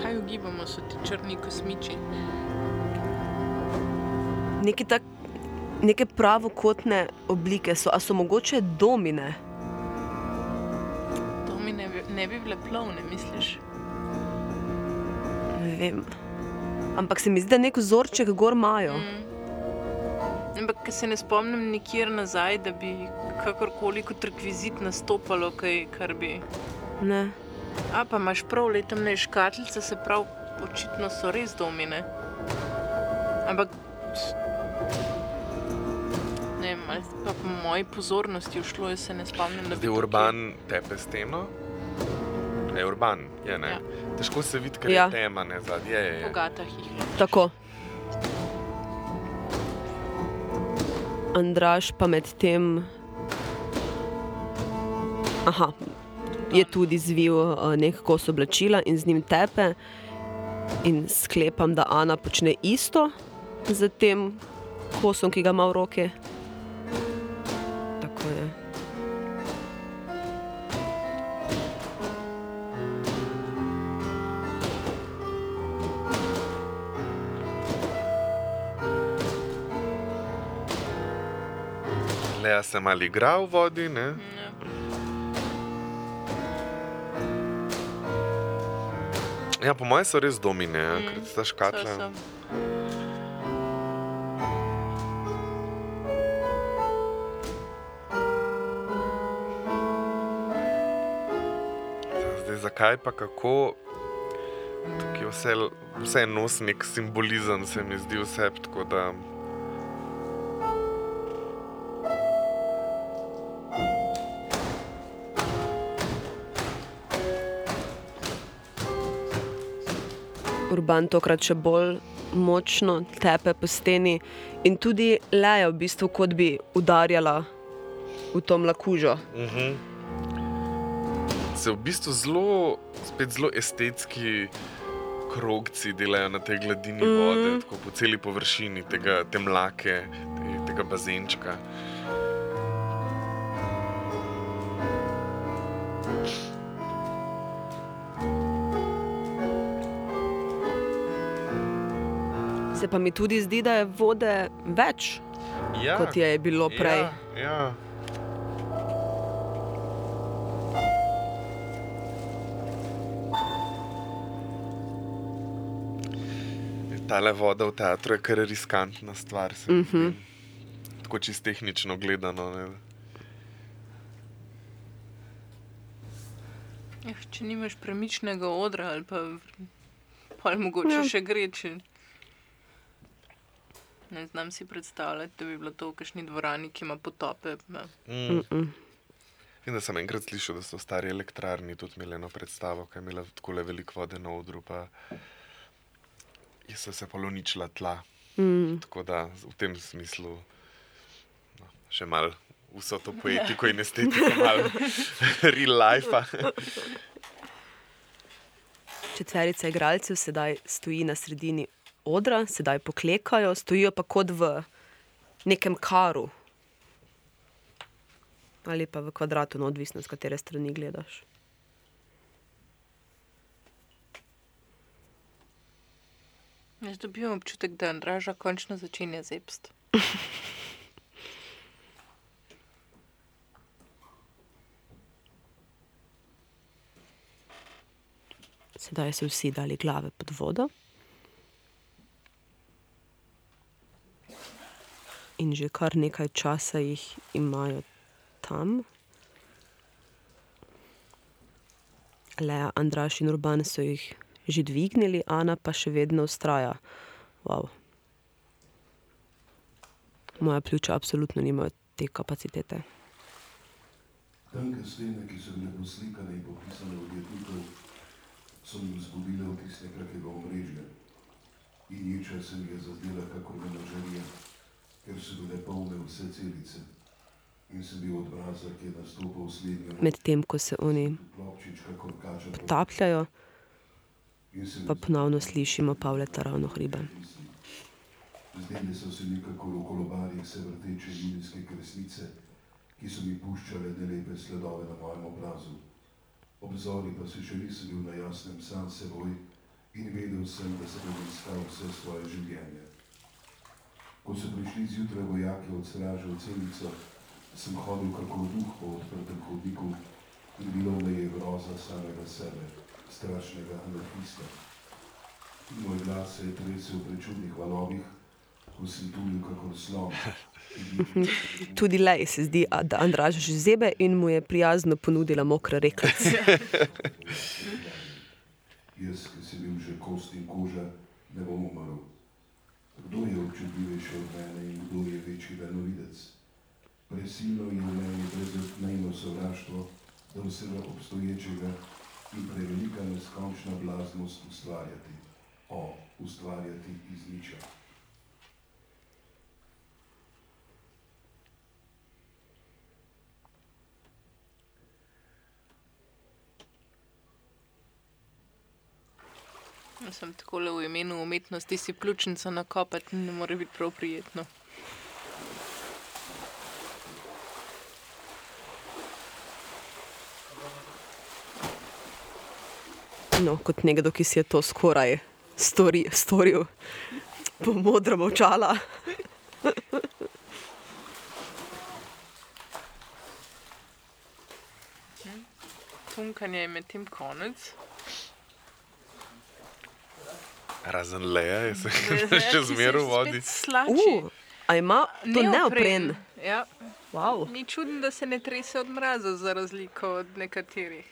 Kaj ugibamo, so ti črni kosmiči? Neke, tak, neke pravokotne oblike so, a so mogoče domine. To mi ne bi, ne bi bile plovne, misliš? Ne vem. Ampak se mi zdi, da nek vzorček gor imajo. Mm. Ampak se ne spomnim nikjer nazaj, da bi kakorkoli kot rekvizit nastopalo, kaj, kar bi. Ne. A pa imaš prav, le tam ne škatlice, se pravi, očitno so res domine. Ampak. Ne vem, ali pa po moji pozornosti ušlo, jaz se ne spomnim, da bi. Zdaj tukaj- urban tepe steno. Je urban, je ne. Ja. Težko se vidi, ker Ja. je tema, ne zadnje. Je, je. Jih je. Tako. Andraš pa med tem. Aha, je tudi zvil uh, nek kos oblačila in z njim tepe. In sklepam, da Ana počne isto, z tem kosom, ki ga ima v roki. Leja se malo igra v vodi, ne? Ja. Ja, po mojem so res domine, Mm, ker ta škatla. So, so. Zakaj pa kako? Tukaj vse, vse nosi nek simbolizem, se mi zdi vse. Tako da Urban tokrat še bolj močno tepe po steni in tudi leja, v bistvu, kot bi udarjala v to mlakužo. mhm. se v bistvu zelo, spet zelo estetski krogci delajo na tej gladini mm. vode, tako po celi površini tega, te mlake, te, tega bazenčka. Pa mi tudi zdi, da je vode več, Ja, kot je bilo prej. Ja, ja. Tale voda v teatru je kar riskantna stvar. se mi Mhm. zdi. Tako čist tehnično gledano. Ne? Eh, če nimaš premičnega odra ali pa pol mogoče Ja. ja. še gre. Ne znam si predstavljati, da bi bilo to v kakšni dvorani, ki ima potope. Ne. Mm. Mm-mm. Vem, da sem enkrat slišal, da so stari elektrarni tudi imeli eno predstavo, ki je imela tako veliko vode na odru, pa je so se poloničila tla. Mm. Tako da v tem smislu no, še malo vso to poetiko in estetiko, malo [LAUGHS] real life. Četverica igralcev sedaj stoji na sredini odra, sedaj poklekajo, stojijo pa kot v nekem karu. Ali pa v kvadratu, no, odvisno z katere strani gledaš. Jaz dobivam občutek, da Andraža končno začenja zepst. [LAUGHS] Sedaj so vsi dali glave pod vodo. In že kar nekaj časa jih imajo tam. Lea, Andraš in Urban so jih že dvignili, Ana pa še vedno ustraja. Wow. Moja pljuča absolutno nimajo te kapacitete. Tanke stene, ki so bile poslikane in popisane v jednikov, so mi vzbudile vtis nekakega omrežja. In ječa se mi je zazdela kakor menažerija, ker so bile polne vse celice. In sem bil odmrazak, ki je nastopal slednjo Medtem ko se oni klopčič, kakor kača po tapljajo, in se mi pa ponovno slišimo Pavleta ravno hribe. Zdeli so se mi kakor v kolobarjih se vrteče julijske kresnice, ki so mi puščale nelepe sledove na mojem obrazu. Obzori pa se še nisem bil na jasnem sam seboj in vedel sem, da se bom iskal vse svoje življenje. Ko so prišli zjutraj vojaki od straže v celico, sem hodil kako duh po odprtem hodniku in bilo me je groza samega sebe, strašnega anarhista. Moj glas se je tresel pri čudnih valovih, ko sem tulil kakor slon. [LAUGHS] Tudi Lej se zdi, da Andraž že zebe in mu je prijazno ponudila mokre rekelce. [LAUGHS] Jaz, ki sem bil že kost in koža, ne bom umrl. Kdo je občutljivejši od mene in kdo je večji daljnovidec? Presilno je v meni brezodmejno sovraštvo do vsega obstoječega in prevelika neskončna blaznost ustvarjati. O, ustvarjati iz niča. Sem tako le v imenu umetnosti si pljučnico nakopati, ne more biti prav prijetno. No, kot nekdo, ki si je to skoraj stori, storil, po modro očala. Tunkanje je med tem konec. Razen leja, je se [LAUGHS] še zmeraj vodi. Slači. Uh, a ima to neopren? Ja. Wow. Ni čudno, da se ne trese od mraza, za razliko od nekaterih.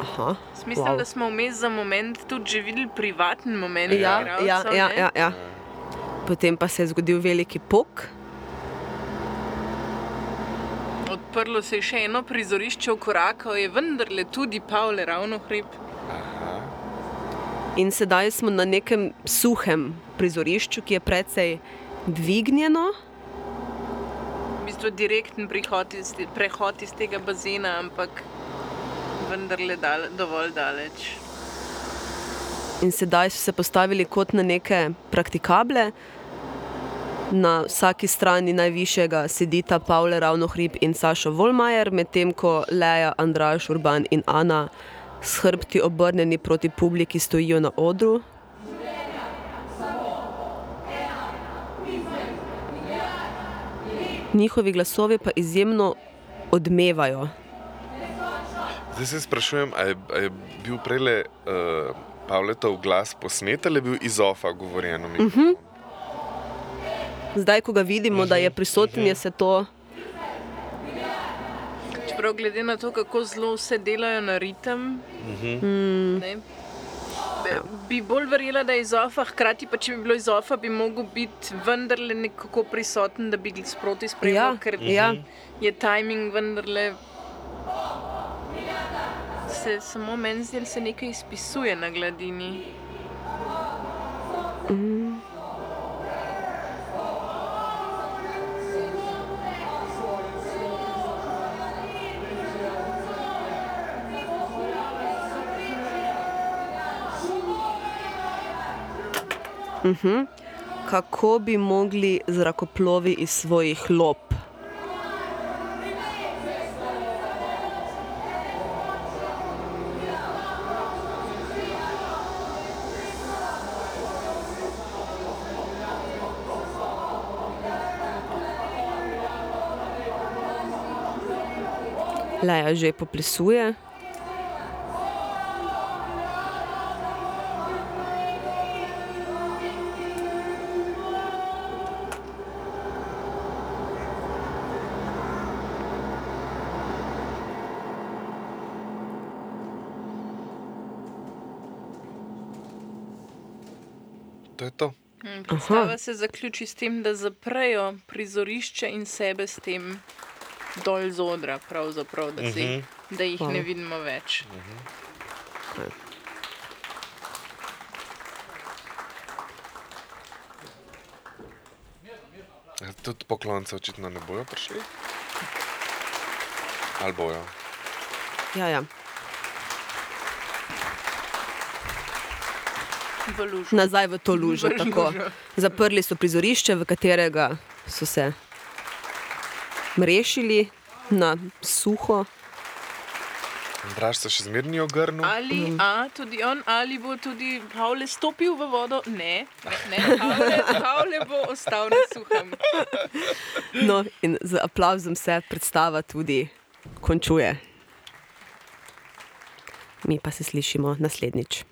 Aha. Mislim, wow. da smo vmes za moment tudi že videli privaten moment. Ja, ja, ja, ja, ja. Potem pa se je zgodil veliki pok. Odprlo se je še eno prizorišče, v koraku je vendarle tudi Pavle ravno hrib. In sedaj smo na nekem suhem prizorišču, ki je precej dvignjeno. V bistvu direkten iz, prehod iz tega bazena, ampak vendarle dal, dovolj daleč. In sedaj so se postavili kot na neke praktikable. Na vsaki strani najvišjega sedita Pavle Ravnohrib in Sašo Volmajer, medtem ko Leja, Andraš, Urban in Ana s hrbti obrnjeni proti publiki stojijo na odru. Njihovi glasovi pa izjemno odmevajo. Zdaj se sprašujem, ali je, je bil prej uh, Pavletov glas posnet ali je bil iz ofa govorjeno Mhm. mikrofon? Zdaj, ko ga vidimo, da je prisoten, je se to Čeprav glede na to, kako zelo vse delajo na ritem, mm, ne, be- bi bolj verjela, da je iz ofa, hkrati pa če bi bilo iz ofa, bi mogel biti vendarle nekako prisoten, da bi ga sproti spremljal, Ja, ker ja. je timing vendarle. Se samo meni zdi, da se nekaj izpisuje na gladini. kako bi mogli zrakoplovi iz svojih lop. Leja že poplesuje. To je to. Mm, Predstava se zaključi s tem, da zaprejo prizorišče in sebe s tem dol z odra, pravzaprav, da, si, Mhm. da jih ne Hvala. vidimo več. Ja, Tudi poklonce očitno ne bojo prišli. Ali bojo? Ja, ja. V. Nazaj v to lužo. V tako. lužo. Zaprli so prizorišče, v katerega so se mrešili na suho. Draž se še zmerni ogrnil. Ali, a, tudi on, ali bo tudi Pavle stopil v vodo? Ne, ne, ne. Pavle, [LAUGHS] Pavle bo ostal na suhem. No, in z aplauzom se predstava tudi končuje. Mi pa se slišimo naslednjič.